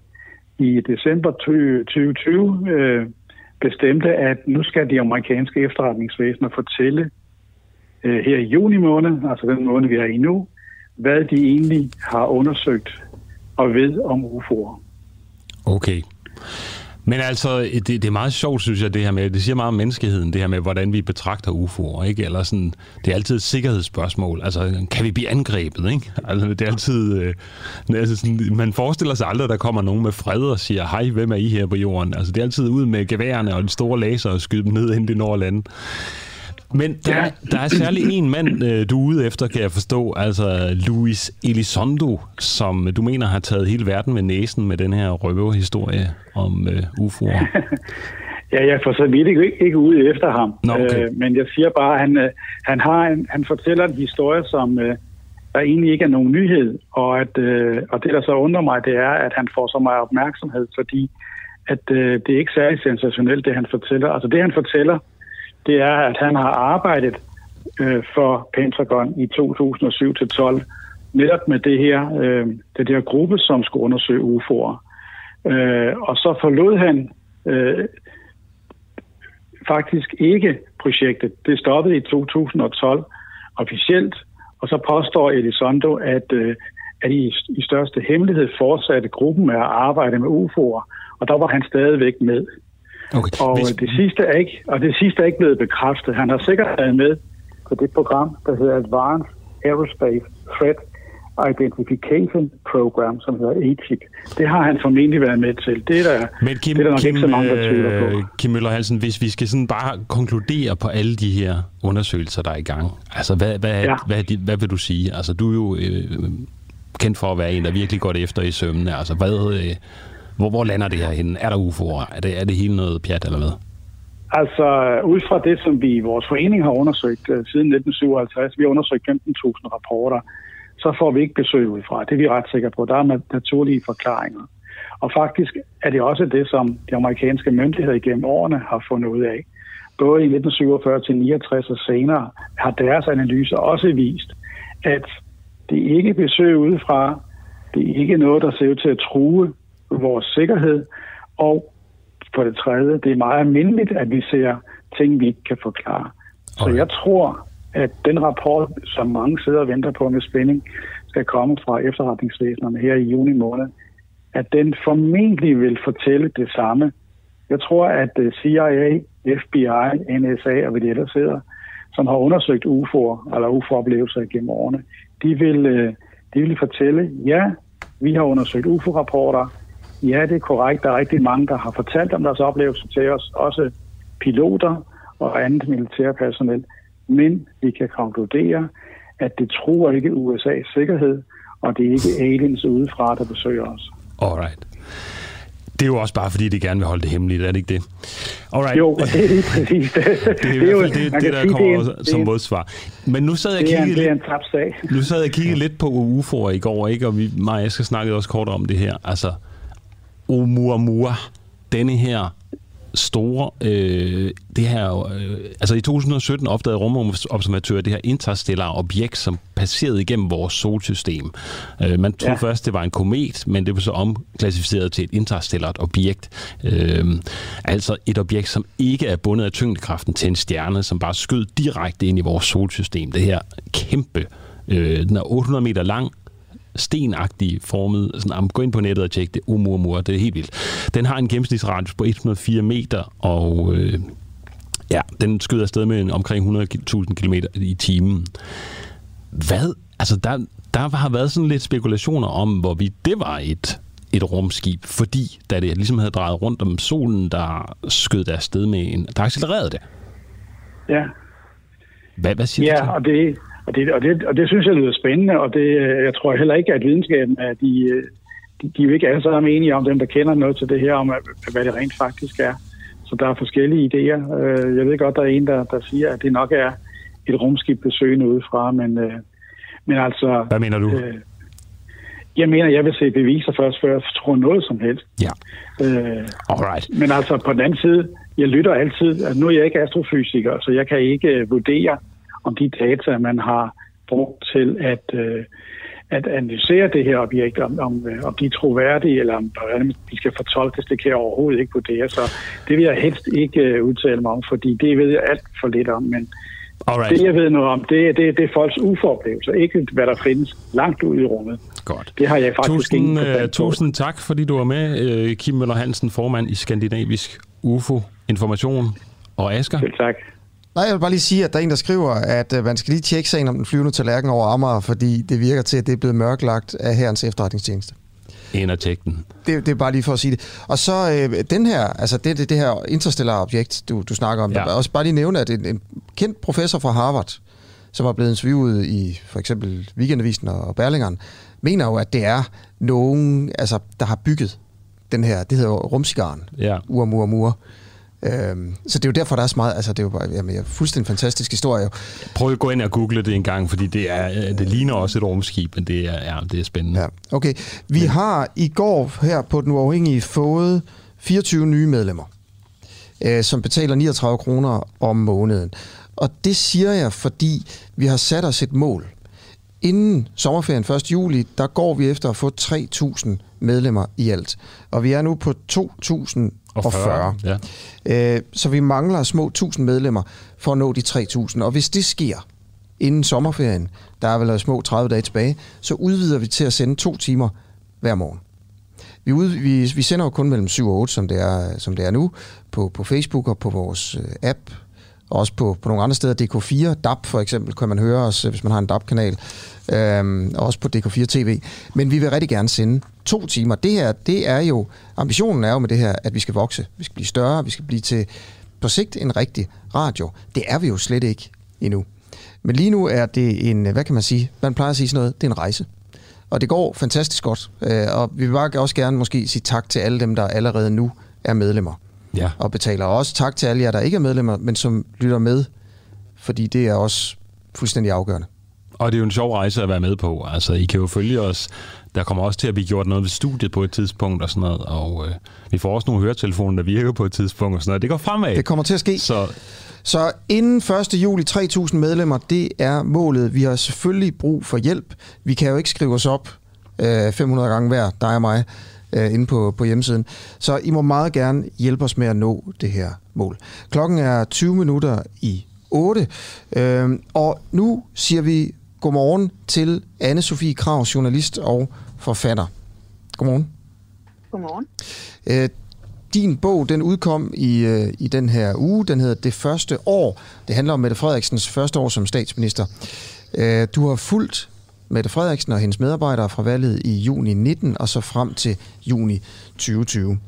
i december 2020, øh, bestemte, at nu skal de amerikanske efterretningsvæsener fortælle øh, her i juni måned, altså den måned, vi er i nu, hvad de egentlig har undersøgt og ved om UFO'er. Okay. Men altså, det, det er meget sjovt, synes jeg, det her med, det siger meget om menneskeheden, det her med, hvordan vi betragter UFO'er, ikke? Eller sådan, det er altid et sikkerhedsspørgsmål. Altså, kan vi blive angrebet, ikke? Altså, det er altid, øh, altså sådan, man forestiller sig aldrig, at der kommer nogen med fred og siger, hej, hvem er I her på jorden? Altså, det er altid ud med geværerne og de store laser og skyde dem ned, inden det når. Men der, der er særlig en mand, øh, du er ude efter, kan jeg forstå, altså Luis Elizondo, som du mener har taget hele verden med næsen med den her røverhistorie om uh, UFO'er. ja, jeg får så vidt ikke, ikke ude efter ham. Nå, okay. øh, men jeg siger bare, at han, han, har en, han fortæller en historie, som øh, der egentlig ikke er nogen nyhed. Og, at, øh, og det, der så undrer mig, det er, at han får så meget opmærksomhed, fordi at øh, det er ikke særlig sensationelt, det han fortæller. Altså det, han fortæller, det er, at han har arbejdet øh, for Pentagon i 2007-12, netop med det her, øh, det der gruppe, som skulle undersøge UFO'er. Øh, og så forlod han øh, faktisk ikke projektet. Det stoppede i 2012 officielt, og så påstår Elizondo, at, øh, at i, i største hemmelighed fortsatte gruppen med at arbejde med UFO'er, og der var han stadigvæk med. Okay. Og, Hvis... det sidste er ikke, og det sidste er ikke blevet bekræftet. Han har sikkert været med på det program, der hedder Advanced Aerospace Threat Identification Program, som hedder ATIC. Det har han formentlig været med til. Det er der, Men Kim, det er der nok Kim, ikke så mange, der tvivler på. øh, Kim Møller Hansen, hvis vi skal sådan bare konkludere på alle de her undersøgelser, der er i gang, altså hvad, hvad, Ja. hvad, hvad, hvad vil du sige? Altså du er jo øh, kendt for at være en, der virkelig går det efter i sømne. Altså hvad, øh, hvor, hvor lander det her henne? Er der UFO'er? Er det, er det hele noget pjat eller hvad? Altså, ud fra det, som vi i vores forening har undersøgt uh, siden 1957, vi har undersøgt 15.000 rapporter, så får vi ikke besøg ud fra. Det er vi ret sikre på. Der er naturlige forklaringer. Og faktisk er det også det, som de amerikanske myndigheder igennem årene har fundet ud af. Både i 1947 til 69 og senere har deres analyser også vist, at det er ikke besøg udefra, det er ikke noget, der ser ud til at true vores sikkerhed, og for det tredje, det er meget almindeligt, at vi ser ting, vi ikke kan forklare. Så Okay. jeg tror, at den rapport, som mange sidder og venter på med spænding, skal komme fra efterretningsvæsenerne her i juni måned, at den formentlig vil fortælle det samme. Jeg tror, at øh, CIA, FBI, NSA og hvad de ellers hedder, som har undersøgt UFO'er eller UFO-oplevelser gennem årene, de vil, øh, de vil fortælle, ja, vi har undersøgt UFO-rapporter, Ja, det er korrekt. Der er rigtig mange, der har fortalt om deres oplevelser til os, også piloter og andet militærpersonel. Men vi kan konkludere, at det tror ikke USA's sikkerhed, og det er ikke aliens udefra, der besøger os. Alright. Det er jo også bare, fordi de gerne vil holde det hemmeligt, er det ikke det? Alright. Jo, og det er lige præcis det. Det er i hvert fald det, det, der kommer det en- som er- modsvar. Men nu sad jeg og en, er lidt, en nu sad jeg og kiggede lidt på UFO'er i går, ikke? og vi, og jeg skal snakke også kort om det her. Altså, Oumuamua, denne her store, øh, det her, øh, altså i 2017 opdagede rumobservatører det her interstellare objekt, som passerede igennem vores solsystem. Øh, man troede. Ja. først, det var en komet, men det blev så omklassificeret til et interstellart objekt. Øh, altså et objekt, som ikke er bundet af tyngdekraften til en stjerne, som bare skød direkte ind i vores solsystem. Det her kæmpe, øh, den er 800 meter lang, stenagtig formet. Sådan, am, gå ind på nettet og tjek det. Oumuamua, det er helt vildt. Den har en gennemsnitsradius på 104 meter, og øh, ja, den skyder afsted med en, omkring 100.000 km i timen. Hvad? Altså, der, der har været sådan lidt spekulationer om, hvorvidt det var et et rumskib, fordi da det ligesom havde drejet rundt om solen, der skød det afsted med en... Der accelererede det. Ja, Hvad, hvad siger du til? ja og, det, og, det, og, det, og det synes jeg lyder spændende, og det, øh, jeg tror heller ikke, at videnskaben er de, øh, de, de er jo ikke alle sammen enige om dem, der kender noget til det her, om at- hvad det rent faktisk er. Så der er forskellige idéer. Øh, Jeg ved godt, der er en, der, der siger, at det nok er et rumskib besøgende udefra, men, øh, men altså... Hvad mener du? Øh, jeg mener, jeg vil se beviser først, før jeg tror noget som helst. Ja, Øh, alright. men altså på den anden side, jeg lytter altid, altså nu er jeg ikke astrofysiker, så jeg kan ikke øh, vurdere, om de data, man har brugt til at, øh, at analysere det her objekt, om, om, øh, om de er troværdige, eller om hvordan de skal fortolkes, det kan jeg overhovedet ikke vurdere. Så det vil jeg helst ikke øh, udtale mig om, fordi det ved jeg alt for lidt om. Men Alright. det, jeg ved noget om, det, det, det er folks uforoplevelser, ikke hvad der findes langt ud i rummet. Godt. Det har jeg faktisk Tusind, ingen uh, tusind tak, fordi du var med, uh, Kim Møller Hansen, formand i Skandinavisk UFO Information. Og Asger, Selv tak. Nej, jeg vil bare lige sige, at der er en, der skriver, at øh, man skal lige tjekke sagen om den flyvende tallerken over Amager, fordi det virker til, at det er blevet mørklagt af herrens efterretningstjeneste. ind og tjek den. Det, det er bare lige for at sige det. Og så øh, den her, altså det, det, det her interstellare objekt, du, du snakker om, Ja. er også bare lige nævne, at en, en kendt professor fra Harvard, som er blevet interviewet i for eksempel Weekendavisen og Berlingeren, mener jo, at det er nogen, altså, der har bygget den her, det hedder jo rumcigaren, Ja. Uamua Øhm, så det er jo derfor, der er så meget, altså det er jo bare, jamen, en fuldstændig fantastisk historie. Prøv at gå ind og google det en gang, fordi det, er, øh, det ligner også et rumskib, men det er, ja, det er spændende. Ja, okay. Vi har i går her på Den Uafhængige fået 24 nye medlemmer, øh, som betaler 39 kroner om måneden. Og det siger jeg, fordi vi har sat os et mål. Inden sommerferien 1. juli, der går vi efter at få 3.000 medlemmer i alt. Og vi er nu på 2.040. Ja. Øh, så vi mangler små 1.000 medlemmer for at nå de 3.000. Og hvis det sker inden sommerferien, der er vel små 30 dage tilbage, så udvider vi til at sende to timer hver morgen. Vi, ud, vi, vi sender jo kun mellem 7 og 8, som det er, som det er nu, på, på Facebook og på vores øh, app, også på, på nogle andre steder. DK4, DAP for eksempel, kan man høre os, hvis man har en DAP-kanal. Øhm, også på DK4 TV. Men vi vil rigtig gerne sende to timer. Det her, det er jo, ambitionen er jo med det her, at vi skal vokse. Vi skal blive større, vi skal blive til på sigt en rigtig radio. Det er vi jo slet ikke endnu. Men lige nu er det en, hvad kan man sige, man plejer at sige sådan noget, det er en rejse. Og det går fantastisk godt. Øh, og vi vil bare også gerne måske sige tak til alle dem, der allerede nu er medlemmer Ja. og betaler. Og også tak til alle jer, der ikke er medlemmer, men som lytter med, fordi det er også fuldstændig afgørende. Og det er jo en sjov rejse at være med på. Altså, I kan jo følge os. Der kommer også til at blive gjort noget ved studiet på et tidspunkt og sådan noget. Og øh, vi får også nogle høretelefoner, der virker på et tidspunkt og sådan noget. Det går fremad. Det kommer til at ske. Så Så inden 1. juli 3.000 medlemmer, det er målet. Vi har selvfølgelig brug for hjælp. Vi kan jo ikke skrive os op øh, 500 gange hver, dig og mig, øh, inde på, på hjemmesiden. Så I må meget gerne hjælpe os med at nå det her mål. Klokken er 20 minutter i 8, øh, og nu siger vi godmorgen til anne Sofie Krav, journalist og forfatter. Godmorgen. Godmorgen. Øh, din bog, den udkom i, øh, i den her uge. Den hedder Det første år. Det handler om Mette Frederiksens første år som statsminister. Øh, du har fulgt Mette Frederiksen og hendes medarbejdere fra valget i juni 19 og så frem til juni 2020.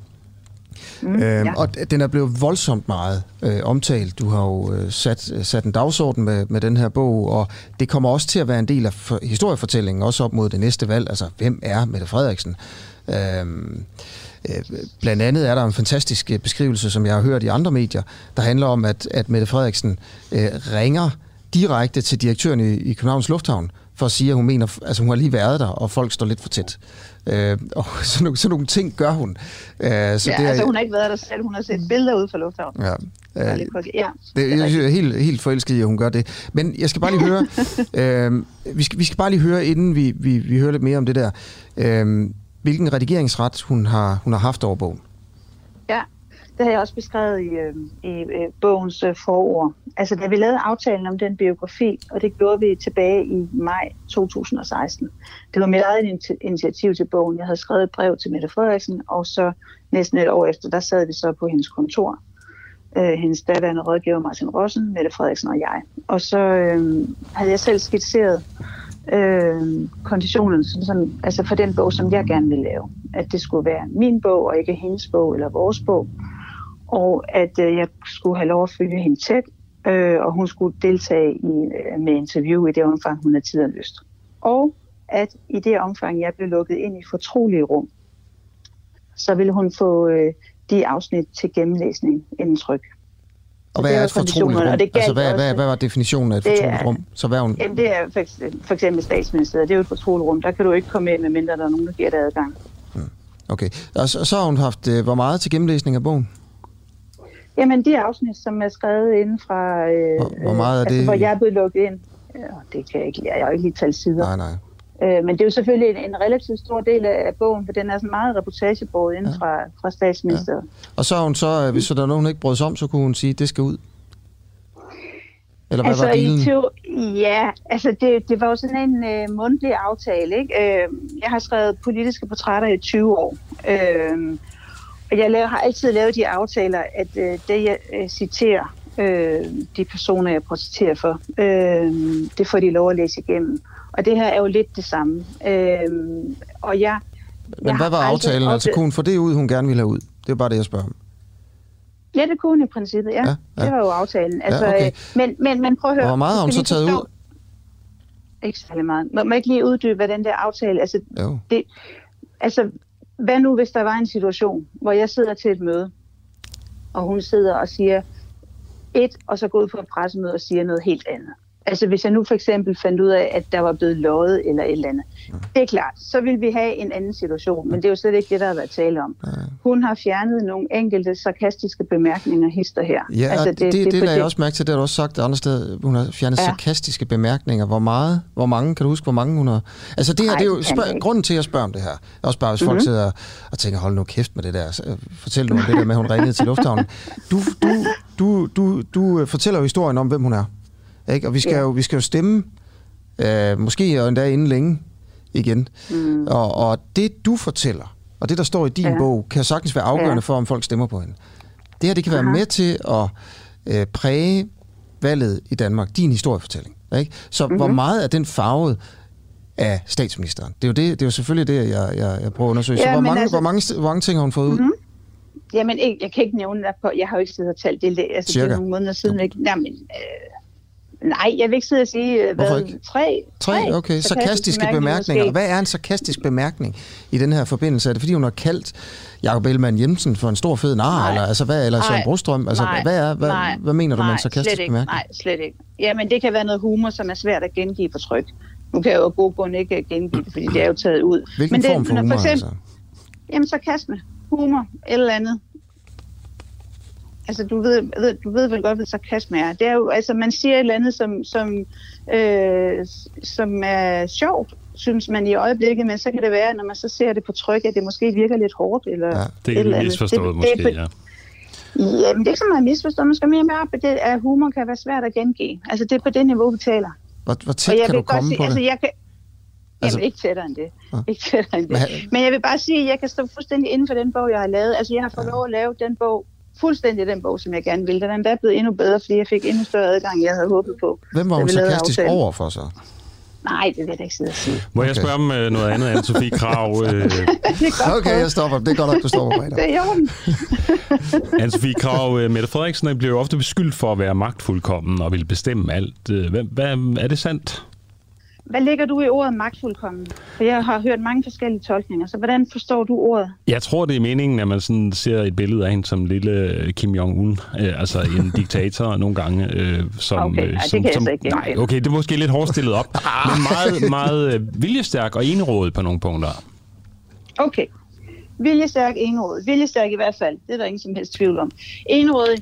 Mm, øhm, ja. Og den er blevet voldsomt meget øh, omtalt. Du har jo øh, sat, sat en dagsorden med, med den her bog, og det kommer også til at være en del af for, historiefortællingen, også op mod det næste valg. Altså, hvem er Mette Frederiksen? Øhm, øh, blandt andet er der en fantastisk øh, beskrivelse, som jeg har hørt i andre medier, der handler om, at, at Mette Frederiksen øh, ringer direkte til direktøren i, i Københavns Lufthavn, for at sige, at hun mener, altså hun har lige været der, og folk står lidt for tæt. Øh, og sådan nogle, sådan nogle ting gør hun. Øh, så ja, det er, altså hun har ikke været der selv, hun har set billeder ud fra lufthavnen. Ja. Øh, ja, det, jeg jeg er helt, helt forelsket i, at hun gør det. Men jeg skal bare lige høre, øh, vi, skal, vi skal bare lige høre, inden vi, vi, vi hører lidt mere om det der, øh, hvilken redigeringsret hun har, hun har haft over bogen det har jeg også beskrevet i, øh, i øh, bogens øh, forord. Altså, da vi lavede aftalen om den biografi, og det gjorde vi tilbage i maj 2016. Det var mit eget initiativ til bogen. Jeg havde skrevet et brev til Mette Frederiksen, og så næsten et år efter, der sad vi så på hendes kontor. Øh, hendes daværende rådgiver Martin Rossen, Mette Frederiksen og jeg. Og så øh, havde jeg selv skitseret øh, konditionen sådan, sådan, altså for den bog, som jeg gerne ville lave. At det skulle være min bog, og ikke hendes bog eller vores bog. Og at øh, jeg skulle have lov at følge hende tæt, øh, og hun skulle deltage i, øh, med interview i det omfang, hun havde tid og lyst. Og at i det omfang, jeg blev lukket ind i fortrolige rum, så ville hun få øh, de afsnit til gennemlæsning inden tryk. Og hvad er et fortroligt rum? og det Altså, hvad, også- hvad, hvad var definitionen af et fortroligt rum? Så hvad er hun? Jamen, det er for, eks- for eksempel statsministeriet. Det er jo et fortroligt rum. Der kan du ikke komme ind, medmindre der er nogen, der giver dig adgang. Okay. Og så, så har hun haft, øh, hvor meget til gennemlæsning af bogen? Jamen, de afsnit, som er skrevet inden fra... Øh, Hvor- hvor meget er altså, det? hvor jeg er blevet lukket ind. Ja, det kan jeg ikke. Jeg har jo ikke lige talt sider. Nej, nej. Øh, men det er jo selvfølgelig en, en relativt stor del af bogen, for den er sådan meget reportagebåret inden Ja. fra, fra statsministeriet. Og så har hun så, øh, hvis der er nogen, hun ikke brød sig om, så kunne hun sige, at det skal ud. Eller hvad altså, var dealen? i teo- ja, altså det, det var jo sådan en øh, mundtlig aftale. Ikke? Øh, jeg har skrevet politiske portrætter i 20 år. Øh, jeg laver, har altid lavet de aftaler, at øh, det jeg øh, citerer øh, de personer, jeg portrætterer for, øh, det får de lov at læse igennem. Og det her er jo lidt det samme. Øh, og jeg, Men jeg hvad var aftalen? Altså oplevet- kunne hun få det ud, hun gerne ville have ud? Det er bare det, jeg spørger om. Ja, det kunne hun i princippet, ja. Ja, ja, ja. Det var jo aftalen. Altså, okay. øh, men, men, men prøv at høre. Og hvor meget har hun så taget ud? forstå- Ikke særlig meget. Må, må jeg ikke lige uddybe, hvad den der aftale... Altså, Jo. det, altså, hvad nu, hvis der var en situation, hvor jeg sidder til et møde, og hun sidder og siger et, og så går ud på et pressemøde og siger noget helt andet. Altså hvis jeg nu for eksempel fandt ud af, at der var blevet løjet eller et eller andet. Det er klart, så vil vi have en anden situation, men det er jo slet ikke det, der har været tale om. Hun har fjernet nogle enkelte sarkastiske bemærkninger hister her. Ja, altså, det, det, det, det lader jeg også mærke til, det har du også sagt andre steder. Hun har fjernet ja. Ja. sarkastiske bemærkninger. Hvor meget? Hvor mange? Kan du huske, hvor mange hun har? Altså det her, Ej, det er jo spørg- grunden til, at jeg spørger om det her. Også bare, hvis folk Mhm. sidder og tænker, hold nu kæft med det der. Øh, Fortæl nu om det der med, at hun ringede til lufthavnen. Du, du, du, du, du øh, fortæller jo historien om, hvem hun er. Ikke? Og vi skal, Ja. jo, vi skal jo stemme, øh, måske og endda inden længe igen. Mm. Og, og det, du fortæller, og det, der står i din Ja. bog, kan sagtens være afgørende Ja. for, om folk stemmer på hende. Det her, det kan være Aha. med til at øh, præge valget i Danmark, din historiefortælling. Ikke? Så mm-hmm. hvor meget er den farvet af statsministeren? Det er jo, det, det er jo selvfølgelig det, jeg, jeg, jeg prøver at undersøge. så Ja, hvor men mange, altså- hvor, mange, hvor mange ting har hun fået ud? Mhm. Jamen, ikke, jeg kan ikke nævne det på. Jeg har jo ikke siddet og talt det. Altså, det Cirka? er nogle måneder siden. Ikke? Jamen, øh, nej, jeg vil ikke sidde og sige, øh, hvad, ikke? tre, Tre, okay. Sarkastiske bemærkninger. måske. Hvad er en sarkastisk bemærkning i den her forbindelse? Er det fordi, hun har kaldt Jacob Ellemann Jensen for en stor fed nar? Nej. Eller, altså, hvad, eller Søren Nej. Brostrøm? Altså, Nej. hvad, er, hvad, Nej. hvad mener du med en Nej, sarkastisk bemærkning? Nej, slet ikke. Jamen, det kan være noget humor, som er svært at gengive på tryk. Nu kan jeg jo af gode grunde ikke gengive det, fordi det er jo taget ud. Hvilken Men det, form for humor? For eksempel, altså? Jamen, sarkasme, humor, et eller andet. Altså, du ved, ved, du ved vel godt, hvad sarkasme er. Det er jo, altså, man siger et eller andet, som, som, øh, som er sjovt, synes man i øjeblikket, men så kan det være, når man så ser det på tryk, at det måske virker lidt hårdt, eller Ja, Det er lidt andet. misforstået det, måske, det, er, ja. Ja, men det er ikke så meget misforstået. Man skal mere med op, at, det, at humor kan være svært at gengive. Altså, det er på det niveau, vi taler. Hvor, hvor tæt jeg kan du komme sige, på altså, det? jeg kan, Altså- Jamen, ikke tættere end det. Nå. Ikke tættere end det. Men Men, jeg vil bare sige, at jeg kan stå fuldstændig inden for den bog, jeg har lavet. Altså, jeg har fået lov at lave den bog, fuldstændig den bog, som jeg gerne ville. Den er endda blevet endnu bedre, fordi jeg fik endnu større adgang, end jeg havde håbet på. Hvem var hun sarkastisk over for så? Nej, det vil jeg da ikke sidde og sige. Må jeg Okay. spørge om øh, noget andet, Anne-Sophie Krav? Øh, Okay, jeg stopper. Det er godt, at du stopper mig. Det er i orden. Anne-Sophie Krav, øh, Mette Frederiksen bliver jo ofte beskyldt for at være magtfuldkommen og vil bestemme alt. Øh, Hvad, hvad, er det sandt? Hvad lægger du i ordet magtfuldkommen? For jeg har hørt mange forskellige tolkninger, så hvordan forstår du ordet? Jeg tror, det er meningen, at man sådan ser et billede af hende som lille øh, Kim Jong-un, øh, altså en diktator nogle gange. Øh, som, Okay, øh, ej, det som, kan jeg som, så ikke Nej, okay, det er måske lidt hårdt stillet op, men meget, meget øh, viljestærk og enerådet på nogle punkter. Okay. Viljestærk, enråd. Viljestærk i hvert fald. Det er der ingen som helst tvivl om. Enråd,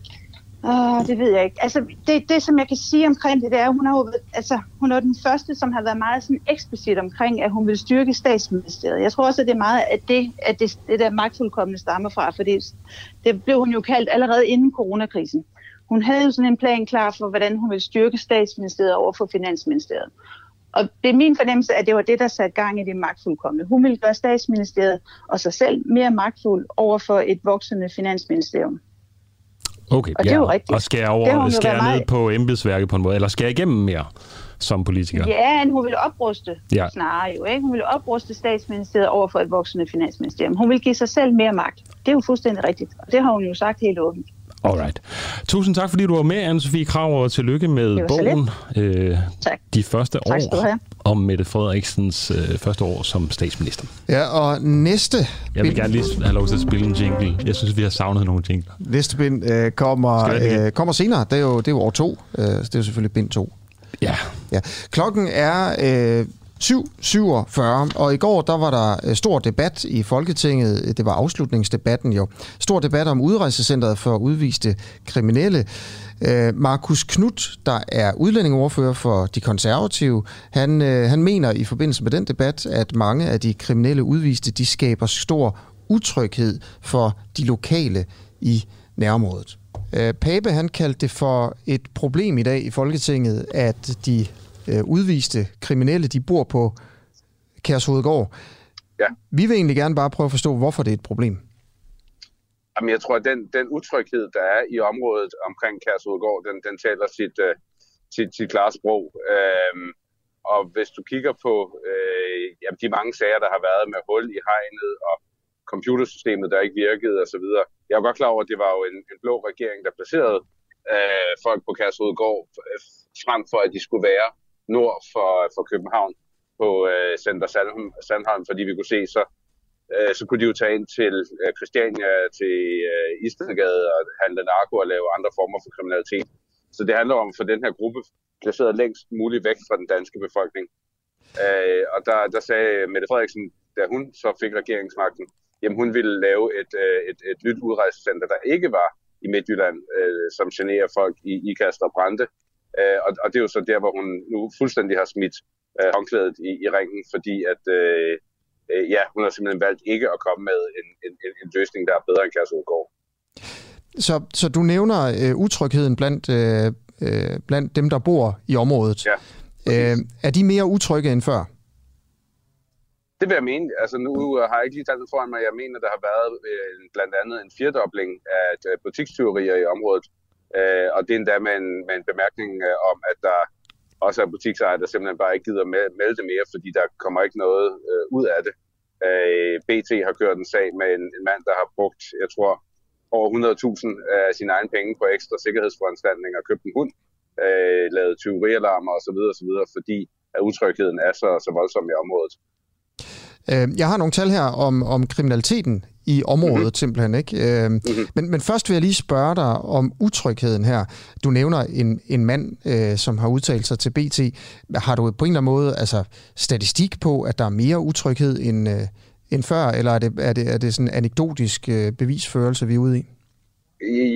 åh, det ved jeg ikke. Altså, det, det, som jeg kan sige omkring det, det er, at altså, hun er, jo, altså, hun er den første, som har været meget sådan eksplicit omkring, at hun vil styrke statsministeriet. Jeg tror også, at det er meget, at det, at det, det der magtfuldkommende stammer fra, for det, det blev hun jo kaldt allerede inden coronakrisen. Hun havde jo sådan en plan klar for, hvordan hun ville styrke statsministeriet over for finansministeriet. Og det er min fornemmelse, at det var det, der satte gang i det magtfuldkommende. Hun ville gøre statsministeriet og sig selv mere magtfuld over for et voksende finansministerium. Okay, Og det er jo rigtigt. Og skære, over, skære ned meget- på embedsværket på en måde, eller skære igennem mere som politiker. Ja, hun ville opruste Ja. ja. snarere jo. Ikke? Hun ville opruste statsministeriet over for et voksende finansministerium. Hun ville give sig selv mere magt. Det er jo fuldstændig rigtigt. Og det har hun jo sagt helt åbent. Alright. Tusind tak, fordi du var med, Anne-Sophie Krav, og tillykke med bogen. Øh, Tak. de første Tak skal du år have. Om Mette Frederiksens øh, første år som statsminister. Ja, og næste Jeg vil bind, gerne lige have lov til at spille en jingle. Jeg synes, vi har savnet nogle jingler. næste bind øh, kommer, øh, kommer senere. Det er, jo, det er jo år to. Øh, så det er jo selvfølgelig bind to. Ja. Ja. Klokken er øh, 7.47, og i går der var der øh, stor debat i Folketinget. Det var afslutningsdebatten jo. Stor debat om udrejsecentret for udviste kriminelle. Øh, Markus Knudt, der er udlændingeordfører for de konservative, han, øh, han mener i forbindelse med den debat, at mange af de kriminelle udviste, de skaber stor utryghed for de lokale i nærområdet. Øh, Pape han kaldte det for et problem i dag i Folketinget, at de øh, udviste kriminelle, de bor på Kærshovedgård. Ja. Vi vil egentlig gerne bare prøve at forstå, hvorfor det er et problem. Jamen, jeg tror, at den, den utryghed, der er i området omkring Kærsudgård, den, den taler sit, uh, sit, sit klare sprog. Øhm, og hvis du kigger på øh, jamen, de mange sager, der har været med hul i hegnet og computersystemet, der ikke virkede osv. Jeg er godt klar over, at det var jo en, en blå regering, der placerede øh, folk på Kærsudgård frem for at de skulle være nord for, for København på øh, Center Sandholm, Sandholm, fordi vi kunne se, så øh, så kunne de jo tage ind til øh, Christiania, til øh, Istedgade og handle narko og lave andre former for kriminalitet. Så det handler om for den her gruppe placeret længst muligt væk fra den danske befolkning. Øh, og der, der sagde Mette Frederiksen, da hun så fik regeringsmagten, jamen hun ville lave et, øh, et, et nyt udrejsecenter, der ikke var i Midtjylland, øh, som generer folk i, Ikast og Brande. Øh, og, og det er jo så der, hvor hun nu fuldstændig har smidt øh, håndklædet i, i ringen, fordi at øh, øh, ja, hun har simpelthen valgt ikke at komme med en, en, en løsning, der er bedre end Kærsudgård. Så, så du nævner øh, utrygheden blandt, øh, øh, blandt dem, der bor i området. Ja. Øh, er de mere utrygge end før? Det vil jeg mene. Altså nu har jeg ikke lige taget foran mig. Jeg mener, der har været øh, blandt andet en firedobling af øh, butikstyverier i området. Øh, og det er endda med en, med en bemærkning øh, om, at der også er butiksejere, der simpelthen bare ikke gider melde det mere, fordi der kommer ikke noget øh, ud af det. Øh, BT har kørt en sag med en, en mand, der har brugt, jeg tror, over 100.000 af sine egne penge på ekstra sikkerhedsforanstaltninger købt en hund, øh, lavet tyverialarmer osv., osv., fordi at utrygheden er så, så voldsom i området. Øh, jeg har nogle tal her om, om kriminaliteten i området mm-hmm. simpelthen. Ikke? Øh, mm-hmm. men, men først vil jeg lige spørge dig om utrygheden her. Du nævner en, en mand, øh, som har udtalt sig til BT. Har du på en eller anden måde altså, statistik på, at der er mere utryghed end, øh, end før, eller er det, er det, er det sådan en anekdotisk øh, bevisførelse, vi er ude i?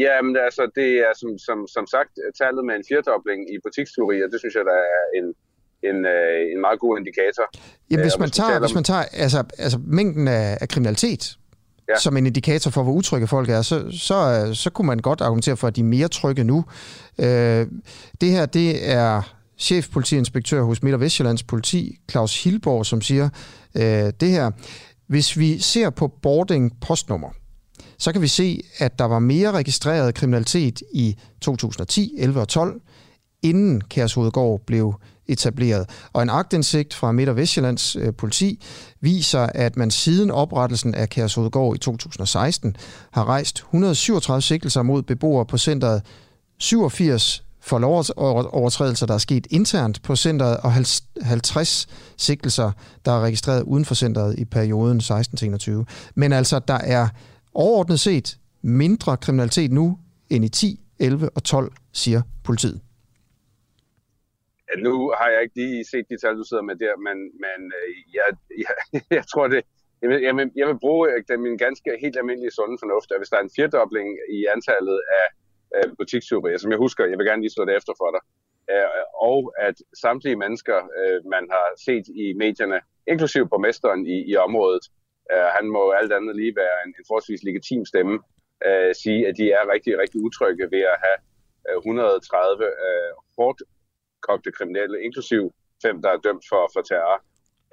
Jamen altså, det er som, som, som sagt tallet med en firedobling i butiksteorier, det synes jeg, der er en, en, øh, en meget god indikator. Ja, hvis, øh, man tager, om... hvis man tager altså, altså mængden af, af kriminalitet ja. som en indikator for, hvor utrygge folk er, så, så, så kunne man godt argumentere for, at de er mere trygge nu. Øh, det her, det er chefpolitiinspektør hos Midt- og Vestjyllands politi, Claus Hilborg, som siger øh, det her. Hvis vi ser på boarding postnummer, så kan vi se, at der var mere registreret kriminalitet i 2010, 11 og 12, inden Kærshovedgård blev etableret. Og en agtindsigt fra Midt- og Vestjyllands øh, politi viser, at man siden oprettelsen af Kærshovedgård i 2016 har rejst 137 sigtelser mod beboere på centret, 87 for lovovertrædelser, der er sket internt på centret, og 50 sigtelser, der er registreret uden for centret i perioden 16-21. Men altså, der er overordnet set mindre kriminalitet nu end i 10, 11 og 12, siger politiet. Nu har jeg ikke lige set de tal, du sidder med der, men, men øh, jeg, jeg, jeg tror det, jeg vil, jeg, vil, jeg vil bruge øh, min ganske helt almindelige sunde fornuft, at hvis der er en firedobling i antallet af øh, butikstyverier, som jeg husker, jeg vil gerne lige slå det efter for dig, øh, og at samtlige mennesker, øh, man har set i medierne, inklusiv borgmesteren i, i området, han må alt andet lige være en, en forholdsvis legitim stemme, sige, at de er rigtig, rigtig utrygge ved at have 130 hårdt kogte kriminelle, inklusiv fem, der er dømt for, for terror.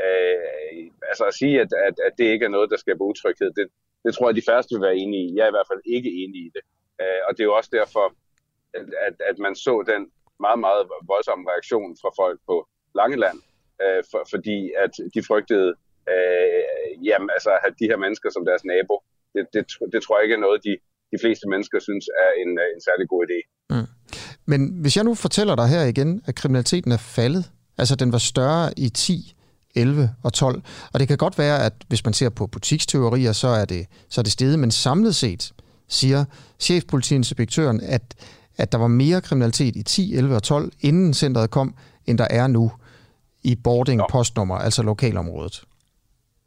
Øh, altså at sige, at, at, at det ikke er noget, der skaber utryghed, det, det tror jeg, de færreste vil være enige i. Jeg er i hvert fald ikke enig i det. Øh, og det er jo også derfor, at, at, at man så den meget, meget voldsomme reaktion fra folk på Langeland, øh, for, fordi at de frygtede, øh, jamen, altså, at de her mennesker som deres nabo, det, det, det tror jeg ikke er noget, de, de fleste mennesker synes er en, en særlig god idé. Mm. Men hvis jeg nu fortæller dig her igen, at kriminaliteten er faldet, altså den var større i 10, 11 og 12, og det kan godt være, at hvis man ser på butiksteorier, så er det, så er det steget, men samlet set siger chefpolitiinspektøren, at, at der var mere kriminalitet i 10, 11 og 12, inden centret kom, end der er nu i boarding postnummer, altså lokalområdet.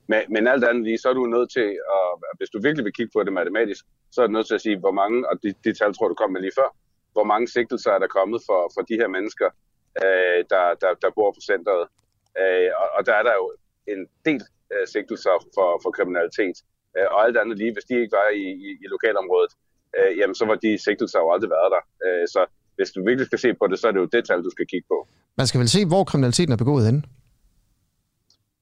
Men, men alt andet lige, så er du nødt til, at, hvis du virkelig vil kigge på det matematisk, så er du nødt til at sige, hvor mange, og de, de tal tror du kom med lige før, hvor mange sigtelser er der kommet for, for de her mennesker, øh, der, der, der bor på centret. Øh, og, og der er der jo en del øh, sigtelser for, for kriminalitet. Øh, og alt andet lige, hvis de ikke var i, i, i lokalområdet, øh, jamen så var de sigtelser jo aldrig været der. Øh, så hvis du virkelig skal se på det, så er det jo det tal, du skal kigge på. Man skal vel se, hvor kriminaliteten er begået henne?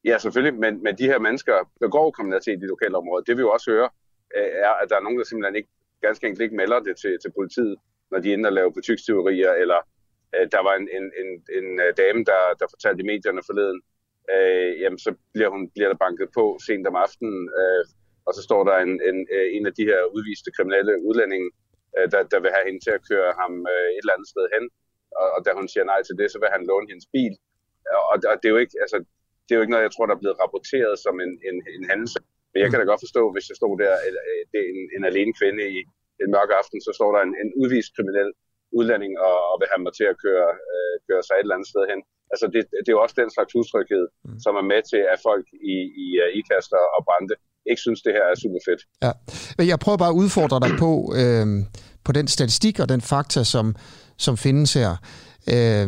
Ja, selvfølgelig, men, men de her mennesker begår kriminalitet i lokalområdet. Det vi jo også høre, øh, er, at der er nogen, der simpelthen ikke, ganske enkelt ikke melder det til, til politiet når de ender og laver butiksteorier, eller øh, der var en, en, en, en øh, dame, der, der fortalte i medierne forleden, øh, jamen så bliver, hun, bliver der banket på sent om aftenen, øh, og så står der en, en, øh, en af de her udviste kriminelle udlændinge, øh, der, der vil have hende til at køre ham øh, et eller andet sted hen, og, og da hun siger nej til det, så vil han låne hendes bil, og, og det er jo ikke, altså, det er jo ikke noget, jeg tror, der er blevet rapporteret som en, en, en hændelse. Men jeg kan da godt forstå, hvis jeg stod der, øh, det er en, en alene kvinde i, en mørk aften, så står der en, en udvist kriminel udlænding og, og vil have mig til at køre, øh, køre sig et eller andet sted hen. Altså det, det er jo også den slags utryghed, mm. som er med til, at folk i, i uh, ikaster og brænde ikke synes, det her er super fedt. Ja. Men jeg prøver bare at udfordre dig på, øh, på den statistik og den fakta, som, som findes her. Øh,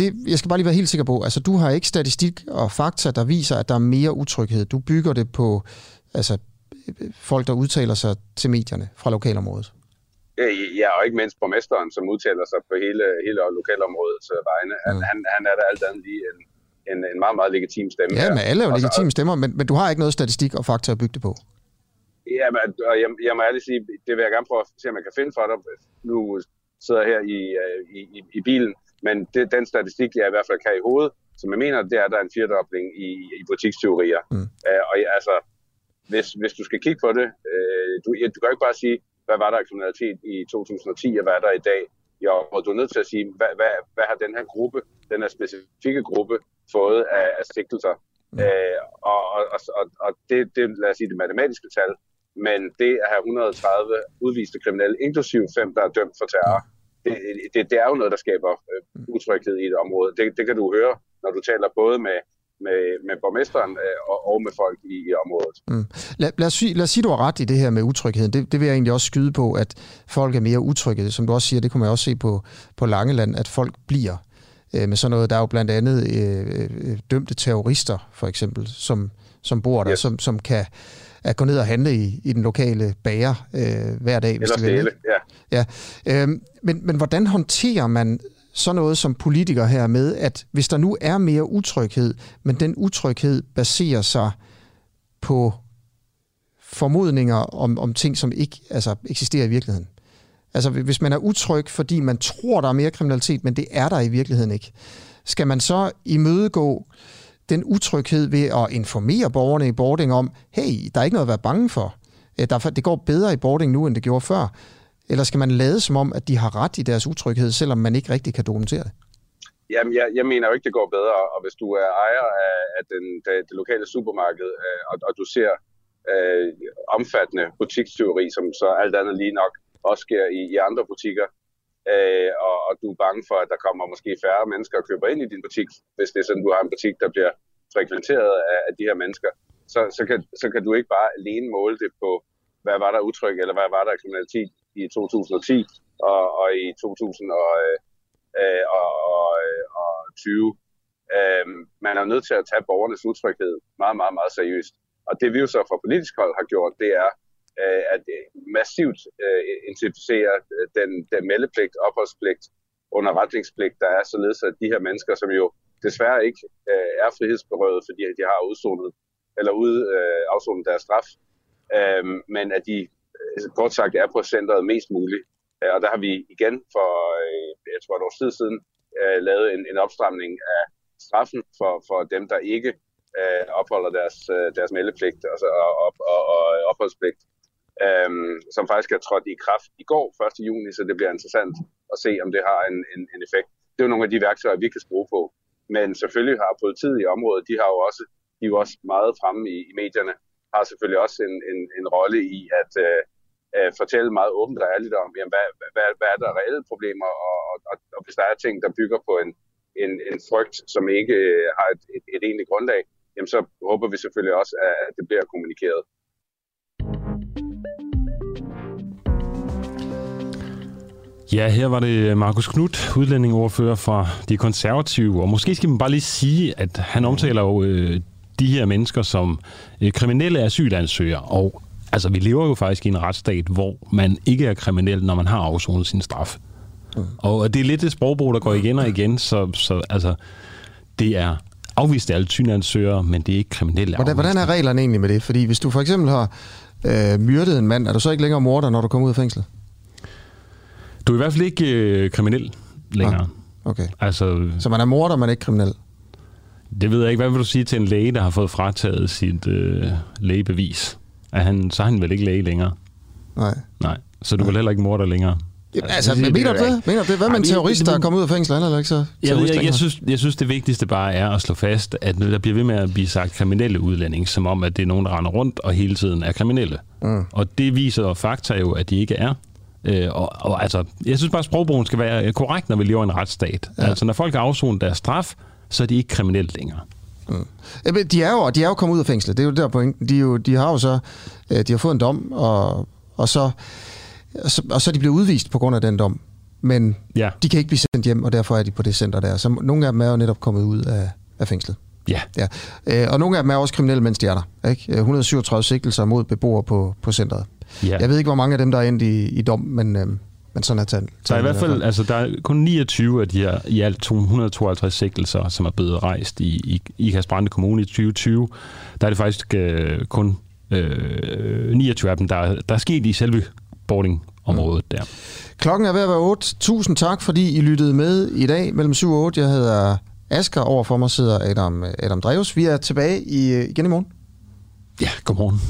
det, jeg skal bare lige være helt sikker på, altså du har ikke statistik og fakta, der viser, at der er mere utryghed. Du bygger det på altså, folk, der udtaler sig til medierne fra lokalområdet. Ja, og ikke mindst borgmesteren, som udtaler sig på hele, hele lokalområdets vegne. Mm. Han, han er da alt andet lige en, en, en meget, meget legitim stemme. Ja, men alle er jo legitime stemmer, men, men du har ikke noget statistik og fakta at bygge det på. Ja, men og jeg, jeg må ærligt sige, det vil jeg gerne prøve at se, om jeg kan finde for dig. Nu sidder jeg her i, i, i, i bilen, men det, den statistik, jeg i hvert fald kan i hovedet, som jeg mener, det er, at der er en firedobling i, i butiksteorier. Mm. Uh, og altså, hvis, hvis du skal kigge på det, uh, du, du kan ikke bare sige, hvad var der af kriminalitet i 2010, og hvad er der i dag? Jo, og du er nødt til at sige, hvad, hvad, hvad har den her gruppe, den her specifikke gruppe, fået af, af sigtelser? Mm. Uh, og og, og, og det, det, lad os sige, det matematiske tal, men det at have 130 udviste kriminelle, inklusive fem, der er dømt for terror, det, det, det er jo noget, der skaber øh, utryghed i et område. Det, det kan du høre, når du taler både med, med, med borgmesteren øh, og, og med folk i, i området. Mm. Lad, lad, os, lad os sige, du har ret i det her med utrygheden. Det, det vil jeg egentlig også skyde på, at folk er mere utrygge. Som du også siger, det kunne man også se på, på Langeland, at folk bliver øh, med sådan noget. Der er jo blandt andet øh, øh, dømte terrorister, for eksempel, som, som bor der, yes. som, som kan at gå ned og handle i, i den lokale bager øh, hver dag. Hvis Eller stjæle, ja. ja. Øhm, men, men hvordan håndterer man sådan noget som politiker her med, at hvis der nu er mere utryghed, men den utryghed baserer sig på formodninger om, om ting, som ikke altså, eksisterer i virkeligheden. Altså hvis man er utryg, fordi man tror, der er mere kriminalitet, men det er der i virkeligheden ikke. Skal man så imødegå den utryghed ved at informere borgerne i boarding om, hey, der er ikke noget at være bange for. Øh, det går bedre i boarding nu, end det gjorde før. Eller skal man lade som om, at de har ret i deres utryghed, selvom man ikke rigtig kan dokumentere det? Jamen, jeg, jeg mener jo ikke, det går bedre. Og hvis du er ejer af, af den, det, det lokale supermarked, øh, og, og du ser øh, omfattende butikstyveri, som så alt andet lige nok også sker i, i andre butikker, øh, og, og du er bange for, at der kommer måske færre mennesker og køber ind i din butik, hvis det er sådan, du har en butik, der bliver frekventeret af, af de her mennesker, så, så, kan, så kan du ikke bare alene måle det på, hvad var der utryg, eller hvad var der kriminalitet i 2010 og, og i 2020. Øh, øhm, man er nødt til at tage borgernes utryghed meget, meget, meget seriøst. Og det vi jo så fra politisk hold har gjort, det er øh, at øh, massivt øh, intensificere øh, den, den meldepligt, opholdspligt, underretningspligt, der er således, at de her mennesker, som jo desværre ikke øh, er frihedsberøvet, fordi de har udsonet eller ud, øh, afsonet deres straf, øh, men at de Øh, kort sagt er på centret mest muligt. Øh, og der har vi igen for, øh, jeg tror et års tid siden, lavet en, en opstramning af straffen for, for dem, der ikke øh, opholder deres, deres meldepligt altså, og, og, og, og opholdspligt, øh, som faktisk er trådt i kraft i går, 1. juni, så det bliver interessant at se, om det har en, en, en effekt. Det er jo nogle af de værktøjer, vi kan bruge på. Men selvfølgelig har politiet i området, de har jo også, de er jo også meget fremme i, i medierne, har selvfølgelig også en, en, en rolle i at øh, øh, fortælle meget åbent og ærligt om, jamen, hvad, hvad, hvad er der reelle problemer, og, og, og hvis der er ting, der bygger på en, en, en frygt, som ikke øh, har et, et, et egentligt grundlag, jamen så håber vi selvfølgelig også, at det bliver kommunikeret. Ja, her var det Markus Knudt, udlændingeordfører fra De Konservative. Og måske skal man bare lige sige, at han omtaler jo øh, de her mennesker som øh, kriminelle asylansøgere. Og altså, vi lever jo faktisk i en retsstat, hvor man ikke er kriminel, når man har afsonet sin straf. Mm. Og det er lidt det sprogbrug, der går igen og igen, så, så altså, det er afvist alle tynansøgere, men det er ikke kriminelle hvordan, hvordan er reglerne egentlig med det? Fordi hvis du for eksempel har øh, myrdet en mand, er du så ikke længere morder, når du kommer ud af fængslet? Du er i hvert fald ikke øh, kriminel længere. Ah, okay. Altså, så man er morder, men ikke kriminel? Det ved jeg ikke. Hvad vil du sige til en læge, der har fået frataget sit øh, lægebevis? Er han, så er han vel ikke læge længere? Nej. Nej. Så du Nej. vil heller ikke morder længere? Jamen, altså, altså mener du det? Mener det? Hvad med en terrorist, der er kommet ud af fængsel? Han er ikke så jeg, jeg, jeg, synes, jeg synes, det vigtigste bare er at slå fast, at der bliver ved med at blive sagt kriminelle udlændinge, som om, at det er nogen, der render rundt og hele tiden er kriminelle. Mm. Og det viser fakta jo, at de ikke er. Øh, og, og altså, jeg synes bare, at sprogbrugen skal være korrekt, når vi lever i en retsstat. Ja. Altså, når folk har afsonet deres straf, så er de ikke kriminelle længere. Mm. De er, jo, de er jo kommet ud af fængslet, det er jo der pointen. De, er jo, de har jo så øh, de har fået en dom, og, og, så, og, så, og så er de blevet udvist på grund af den dom. Men ja. de kan ikke blive sendt hjem, og derfor er de på det center der. Så nogle af dem er jo netop kommet ud af, af fængslet. Ja. ja. Øh, og nogle af dem er også kriminelle, mens de er der. Ikke? 137 sigtelser mod beboere på, på centret. Ja. Jeg ved ikke, hvor mange af dem, der er endt i, i dom, men, øh, men sådan er tallet. Der er i hvert fald, altså der er kun 29 af de her i alt 252 sigtelser, som er blevet rejst i, i, i Kasperande Kommune i 2020. Der er det faktisk øh, kun øh, 29 af dem, der, der er sket i selve boarding området der. Klokken er ved at være 8. Tusind tak, fordi I lyttede med i dag mellem 7 og 8. Jeg hedder Asger. Overfor mig sidder Adam, Adam Dreves. Vi er tilbage i, igen i morgen. Ja, godmorgen.